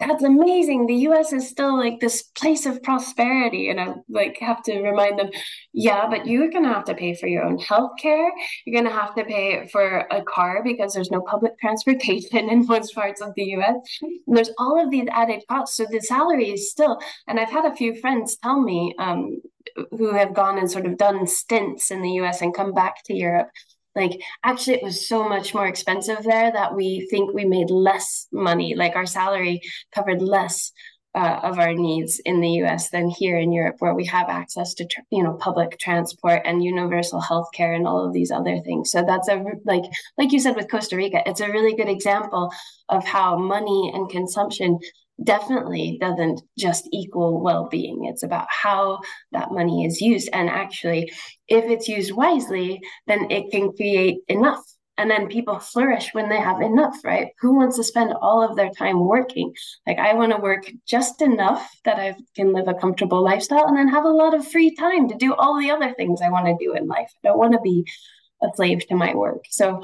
that's amazing. The US is still like this place of prosperity. And I like have to remind them, yeah, but you're gonna have to pay for your own health care. You're gonna have to pay for a car because there's no public transportation in most parts of the US. And there's all of these added costs. So the salary is still, and I've had a few friends tell me um, who have gone and sort of done stints in the US and come back to Europe like actually it was so much more expensive there that we think we made less money. Like our salary covered less uh, of our needs in the US than here in Europe where we have access to you know public transport and universal health care and all of these other things. So that's a like like you said with Costa Rica it's a really good example of how money and consumption definitely doesn't just equal well-being. It's about how that money is used. And actually if it's used wisely then it can create enough. And then people flourish when they have enough right? Who wants to spend all of their time working? Like i want to work just enough that i can live a comfortable lifestyle and then have a lot of free time to do all the other things i want to do in life. I don't want to be a slave to my work. So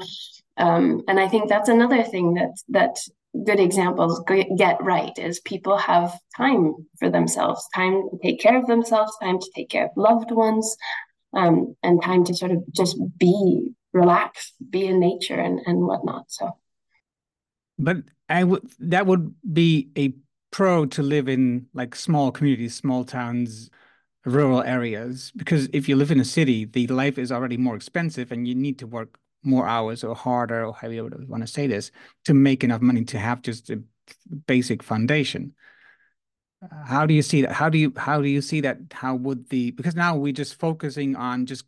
um, and i think that's another thing that that good examples get right is people have time for themselves time to take care of themselves time to take care of loved ones um, and time to sort of just be relaxed be in nature and, and whatnot so. But i would that would be a pro to live in like small communities small towns rural areas because if you live in a city the life is already more expensive and you need to work more hours or harder or however you want to say this to make enough money to have just a basic foundation. Uh, how do you see that? How do you how do you see that? How would the because now we're just focusing on just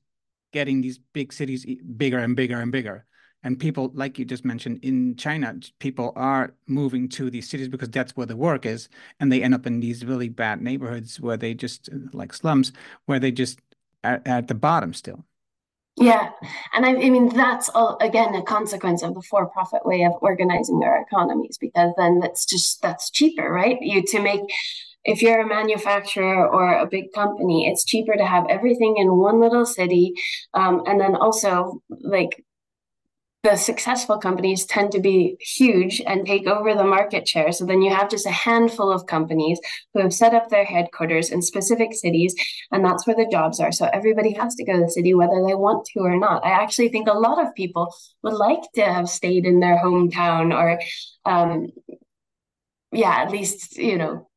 getting these big cities bigger and bigger and bigger. And people like you just mentioned in china people are moving to these cities because that's where the work is and they end up in these really bad neighborhoods where they just uh, like slums where they just are at the bottom still yeah, and I, I, mean that's all, again a consequence of the for-profit way of organizing our economies because then that's just that's cheaper, right? You to make if you're a manufacturer or a big company, it's cheaper to have everything in one little city, um, and then also like the successful companies tend to be huge and take over the market share. So then you have just a handful of companies who have set up their headquarters in specific cities, and that's where the jobs are. So everybody has to go to the city, whether they want to or not. I actually think a lot of people would like to have stayed in their hometown or, um, yeah, at least, you know,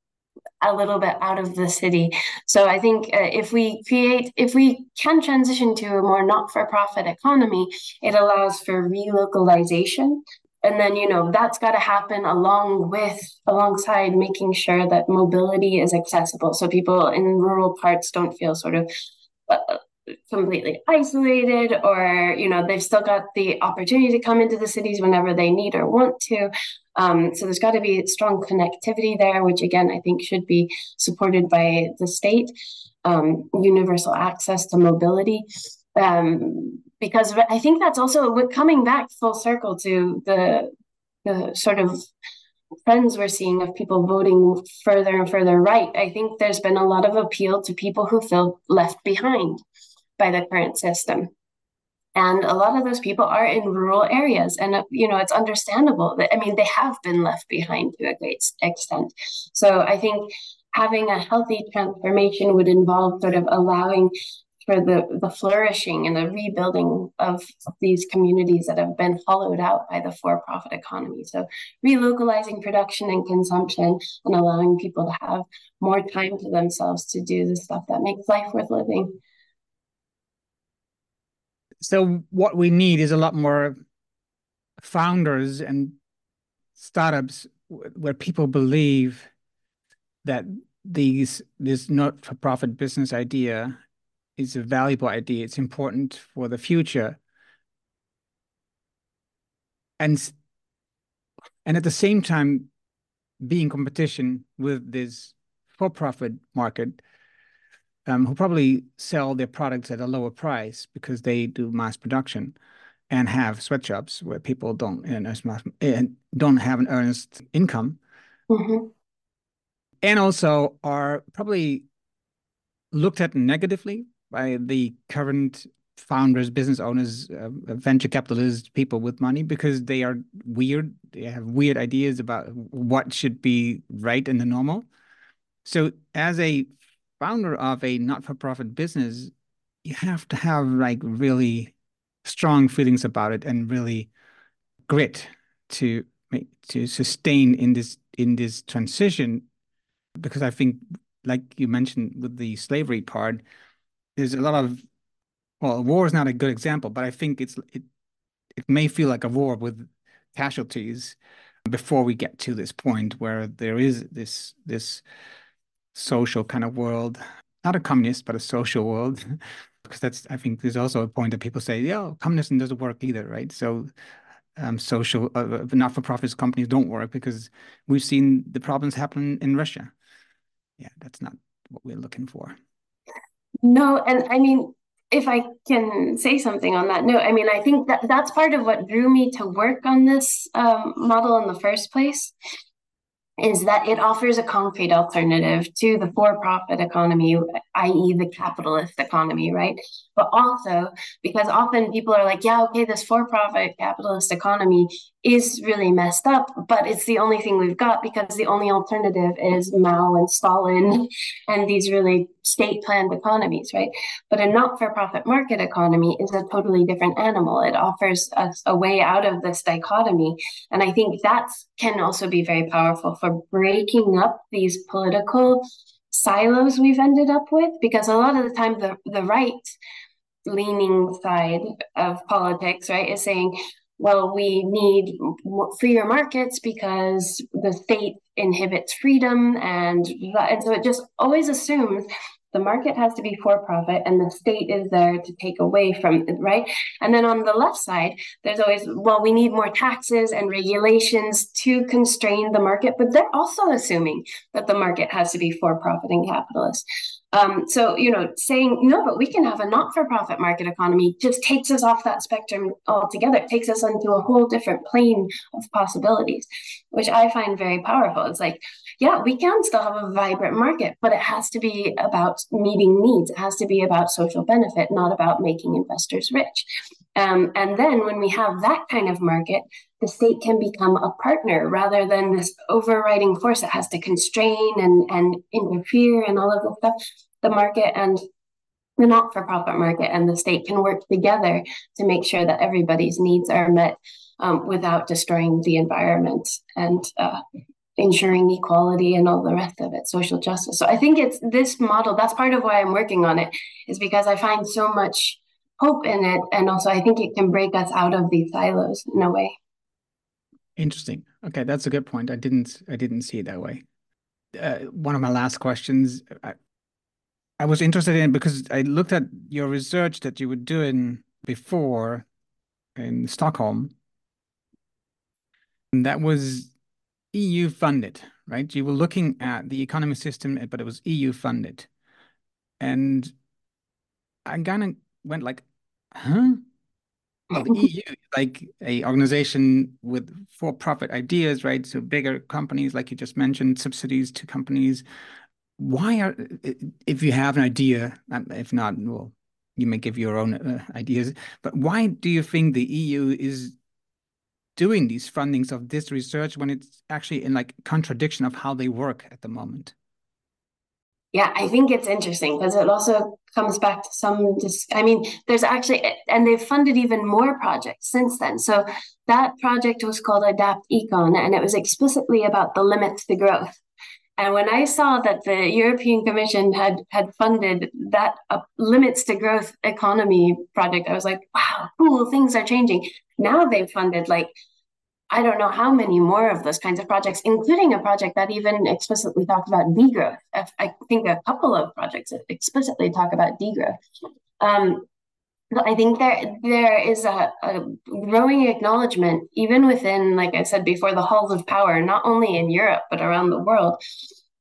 a little bit out of the city. So I think uh, if we create, if we can transition to a more not-for-profit economy, it allows for relocalization. And then, you know, that's got to happen along with, alongside making sure that mobility is accessible. So people in rural parts don't feel sort of uh, completely isolated or you know they've still got the opportunity to come into the cities whenever they need or want to. Um, so there's got to be strong connectivity there which again i think should be supported by the state um, universal access to mobility. Um, because i think that's also coming back full circle to the the sort of trends we're seeing of people voting further and further right, I think there's been a lot of appeal to people who feel left behind by the current system. And a lot of those people are in rural areas. And, you know, it's understandable that, I mean, they have been left behind to a great extent. So I think having a healthy transformation would involve sort of allowing for the, the flourishing and the rebuilding of these communities that have been hollowed out by the for-profit economy. So relocalizing production and consumption and allowing people to have more time to themselves to do the stuff that makes life worth living. So what we need is a lot more founders and startups where people believe that these this not-for-profit business idea is a valuable idea. It's important for the future. And and at the same time, be in competition with this for-profit market, um, who probably sell their products at a lower price because they do mass production and have sweatshops where people don't and don't have an earnest income, mm-hmm. and also are probably looked at negatively by the current founders, business owners, uh, venture capitalists, people with money because they are weird. They have weird ideas about what should be right and the normal. So, as a founder of a not-for-profit business, you have to have like really strong feelings about it and really grit to make to sustain in this in this transition. Because I think, like you mentioned with the slavery part, there's a lot of well, war is not a good example, but I think it's it it may feel like a war with casualties before we get to this point where there is this this social kind of world, not a communist, but a social world. because that's I think there's also a point that people say, yeah, communism doesn't work either, right? So um, social uh, uh not-for-profit companies don't work because we've seen the problems happen in Russia. Yeah, that's not what we're looking for. No, and I mean, if I can say something on that note, I mean, I think that that's part of what drew me to work on this um, model in the first place is that it offers a concrete alternative to the for-profit economy, i.e., the capitalist economy, right? But also because often people are like, yeah, okay, this for-profit capitalist economy is really messed up, but it's the only thing we've got because the only alternative is Mao and Stalin and these really state planned economies, right? But a not for profit market economy is a totally different animal. It offers us a way out of this dichotomy. And I think that can also be very powerful for breaking up these political silos we've ended up with, because a lot of the time the, the right leaning side of politics, right, is saying, well, we need freer markets because the state inhibits freedom, and and so it just always assumes the market has to be for profit and the state is there to take away from it, right? And then on the left side, there's always, well, we need more taxes and regulations to constrain the market, but they're also assuming that the market has to be for profit and capitalist. Um, so, you know, saying, no, but we can have a not for profit market economy just takes us off that spectrum altogether. It takes us into a whole different plane of possibilities, which I find very powerful. It's like, yeah, we can still have a vibrant market, but it has to be about meeting needs. It has to be about social benefit, not about making investors rich. Um, and then when we have that kind of market, the state can become a partner rather than this overriding force that has to constrain and, and interfere and all of the stuff. The market and the not for profit market and the state can work together to make sure that everybody's needs are met um, without destroying the environment and uh, ensuring equality and all the rest of it, social justice. So I think it's this model. That's part of why I'm working on it, is because I find so much hope in it. And also, I think it can break us out of these silos in a way. Interesting. Okay, that's a good point. I didn't I didn't see it that way. Uh, one of my last questions. I, I was interested in because I looked at your research that you were doing before in Stockholm, and that was EU funded, right? You were looking at the economy system, but it was EU funded. And I kind of went like, huh? Well, the EU, like a organization with for-profit ideas, right? So bigger companies, like you just mentioned, subsidies to companies. Why are, if you have an idea, if not, well, you may give your own uh, ideas, but why do you think the EU is doing these fundings of this research when it's actually in like contradiction of how they work at the moment? Yeah, I think it's interesting because it also comes back to some. Dis- I mean, there's actually, and they've funded even more projects since then. So that project was called Adapt Econ, and it was explicitly about the limits to growth. And when I saw that the European Commission had had funded that uh, limits to growth economy project, I was like, wow, cool, things are changing. Now they've funded like I don't know how many more of those kinds of projects, including a project that even explicitly talked about degrowth. I think a couple of projects explicitly talk about degrowth. Um, I think there there is a, a, growing acknowledgement, even within, like I said before, the halls of power, not only in Europe but around the world,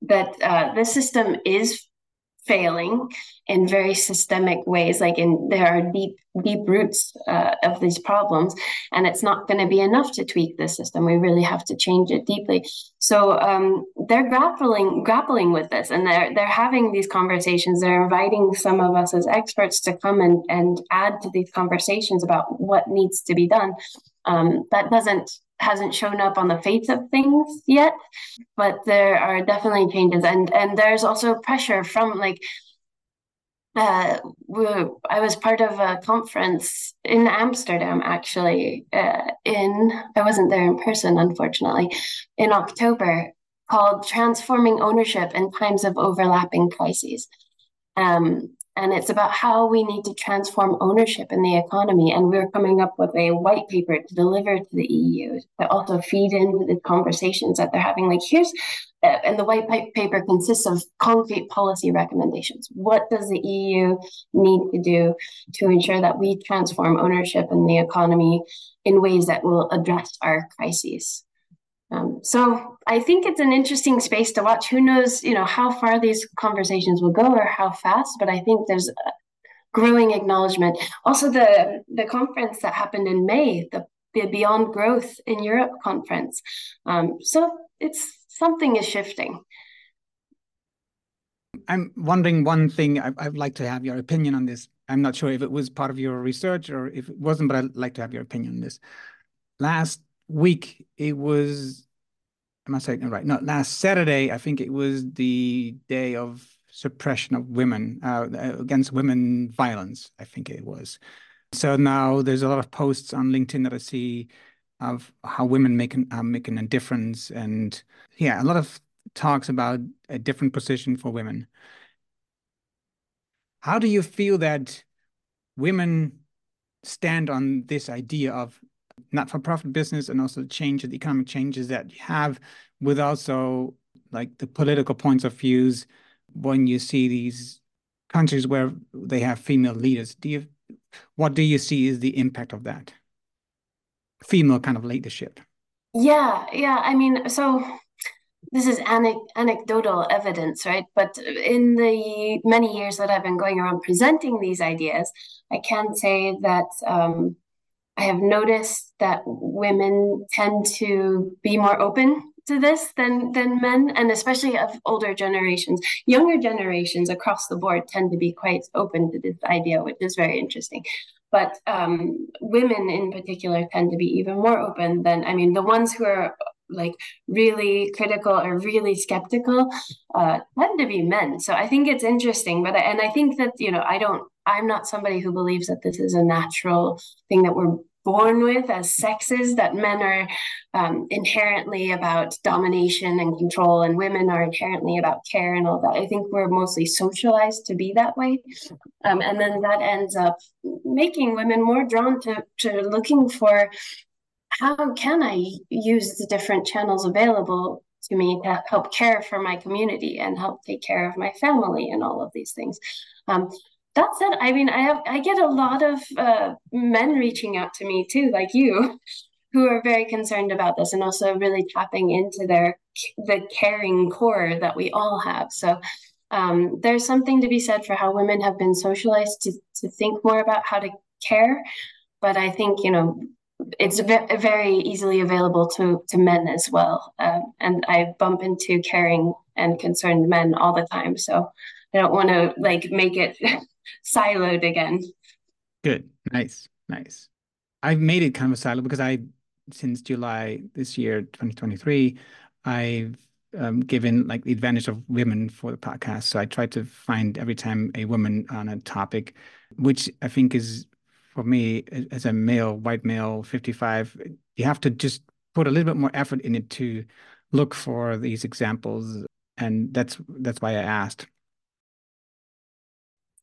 that uh, this system is failing in very systemic ways like in there are deep deep roots uh, of these problems and it's not going to be enough to tweak the system. We really have to change it deeply. So um, they're grappling grappling with this and they're they're having these conversations. They're inviting some of us as experts to come and and add to these conversations about what needs to be done. Um, that doesn't hasn't shown up on the face of things yet, but there are definitely changes, and and there's also pressure from like. Uh, I was part of a conference in Amsterdam, actually. Uh, in I wasn't there in person, unfortunately, in October, called "Transforming Ownership in Times of Overlapping Crises." Um, and it's about how we need to transform ownership in the economy. And we're coming up with a white paper to deliver to the EU to also feed into the conversations that they're having. Like, here's, uh, and the white paper consists of concrete policy recommendations. What does the EU need to do to ensure that we transform ownership in the economy in ways that will address our crises? Um, so I think it's an interesting space to watch. Who knows, you know, how far these conversations will go or how fast, but I think there's growing acknowledgement. Also, the the conference that happened in May, the, the Beyond Growth in Europe conference. Um, so it's something is shifting. I'm wondering one thing. I, I'd like to have your opinion on this. I'm not sure if it was part of your research or if it wasn't, but I'd like to have your opinion on this. Last week it was am I saying right? No, last Saturday, I think it was the day of suppression of women uh, against women violence. I think it was. So now there's a lot of posts on LinkedIn that I see of how women making are making a difference, and yeah, a lot of talks about a different position for women. How do you feel that women stand on this idea of not-for-profit business and also the change the economic changes that you have with also like the political points of views when you see these countries where they have female leaders. Do you what do you see is the impact of that? Female kind of leadership. Yeah yeah i mean so this is anecdotal evidence, right? But in the many years that I've been going around presenting these ideas, I can say that um, I have noticed that women tend to be more open to this than than men, and especially of older generations. Younger generations across the board tend to be quite open to this idea, which is very interesting. But um, women in particular tend to be even more open than I mean, the ones who are like really critical or really skeptical uh, tend to be men. So I think it's interesting, but and I think that you know I don't I'm not somebody who believes that this is a natural thing that we're born with as sexes, that men are um, inherently about domination and control, and women are inherently about care and all that. I think we're mostly socialized to be that way. Um, and then that ends up making women more drawn to, to looking for how can I use the different channels available to me to help care for my community and help take care of my family and all of these things. Um, that said, I mean, I have I get a lot of uh, men reaching out to me too, like you, who are very concerned about this and also really tapping into their the caring core that we all have. So um, there's something to be said for how women have been socialized to to think more about how to care, but I think you know it's very easily available to to men as well. Um, and I bump into caring and concerned men all the time, so I don't want to like make it siloed again. Good, nice, nice. I've made it kind of a silo because I, since July this year, 2023, I've um, given like the advantage of women for the podcast. So I try to find every time a woman on a topic, which I think is for me as a male, white male, 55, you have to just put a little bit more effort in it to look for these examples. And that's that's why I asked.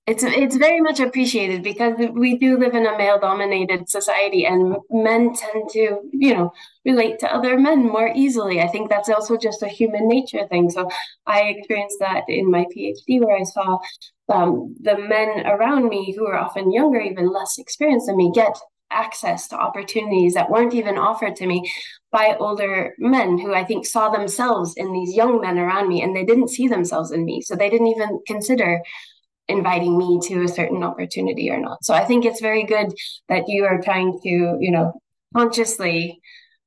It's it's very much appreciated because we do live in a male dominated society and men tend to, you know, relate to other men more easily. I think that's also just a human nature thing. So I experienced that in my PhD where I saw um, the men around me who are often younger, even less experienced than me, get access to opportunities that weren't even offered to me by older men who I think saw themselves in these young men around me and they didn't see themselves in me. So they didn't even consider inviting me to a certain opportunity or not. So I think it's very good that you are trying to, you know, consciously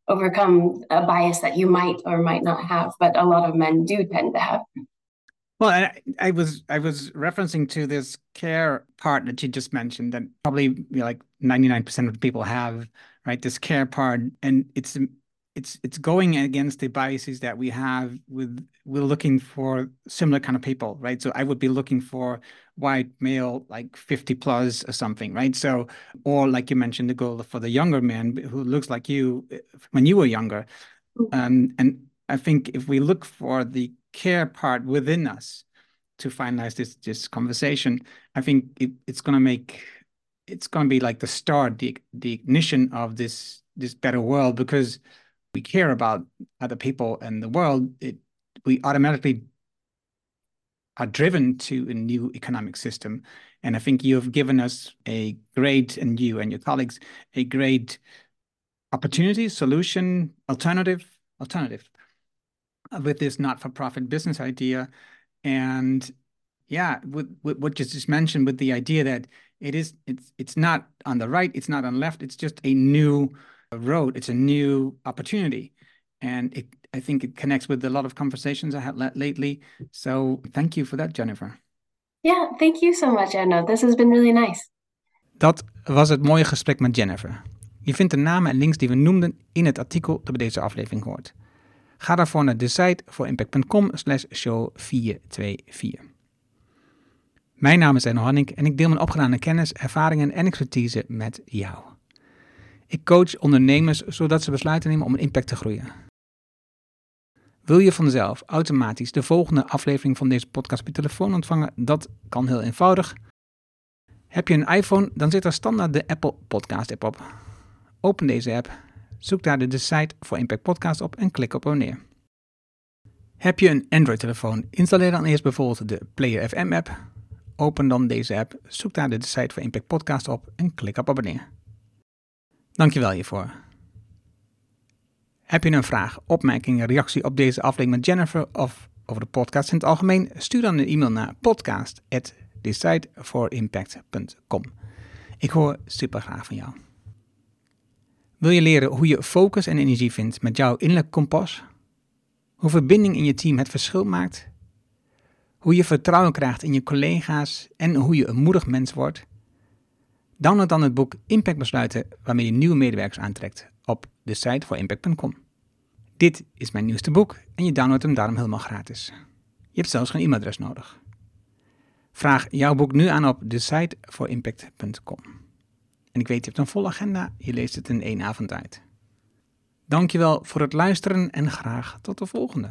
overcome a bias that you might or might not have, but a lot of men do tend to have. Well, I, I was I was referencing to this care part that you just mentioned that probably like 99% of people have, right? This care part and it's it's it's going against the biases that we have with we're looking for similar kind of people right? So i would be looking for white male like 50 plus or something right? So or like you mentioned the goal for the younger man who looks like you eh, when you were younger. Mm-hmm. um, and i think if we look for the care part within us to finalize this this conversation i think it, it's going to make it's going to be like the start the the ignition of this this better world because we care about other people and the world, it we automatically are driven to a new economic system. And I think you have given us a great, and you and your colleagues, a great opportunity, solution, alternative, alternative uh, with this not-for-profit business idea. And yeah, with, with what you just mentioned, with the idea that it is, it's it's not on the right, it's not on the left, it's just a new road. It's a new opportunity. And it, I think it connects with a lot of conversations I had lately. So thank you for that, Jennifer. Yeah, thank you so much, Anna. This has been really nice. Dat was het mooie gesprek met Jennifer. Je vindt de namen en links die we noemden in het artikel dat bij deze aflevering hoort. Ga daarvoor naar de site voor impact.com slash show 424. Mijn naam is Enno Hanning en ik deel mijn opgedane kennis, ervaringen en expertise met jou. Ik coach ondernemers zodat ze besluiten nemen om een impact te groeien. Wil je vanzelf automatisch de volgende aflevering van deze podcast je telefoon ontvangen? Dat kan heel eenvoudig. Heb je een iPhone, dan zit er standaard de Apple Podcast app op. Open deze app, zoek daar de Decide voor Impact Podcast op en klik op abonneer. Heb je een Android-telefoon, installeer dan eerst bijvoorbeeld de Player FM app. Open dan deze app, zoek daar de Decide voor Impact Podcast op en klik op abonneer. Dankjewel hiervoor. Heb je een vraag, opmerking, reactie op deze aflevering met Jennifer of over de podcast in het algemeen? Stuur dan een e-mail naar podcast@decideforimpact.com. Ik hoor super graag van jou. Wil je leren hoe je focus en energie vindt met jouw innerlijk kompas? Hoe verbinding in je team het verschil maakt? Hoe je vertrouwen krijgt in je collega's en hoe je een moedig mens wordt? Download dan het boek Impact Besluiten waarmee je nieuwe medewerkers aantrekt op de site voor impact.com. Dit is mijn nieuwste boek en je downloadt hem daarom helemaal gratis. Je hebt zelfs geen e-mailadres nodig. Vraag jouw boek nu aan op de site voor impact.com. En ik weet, je hebt een volle agenda, je leest het in één avond uit. Dankjewel voor het luisteren en graag tot de volgende.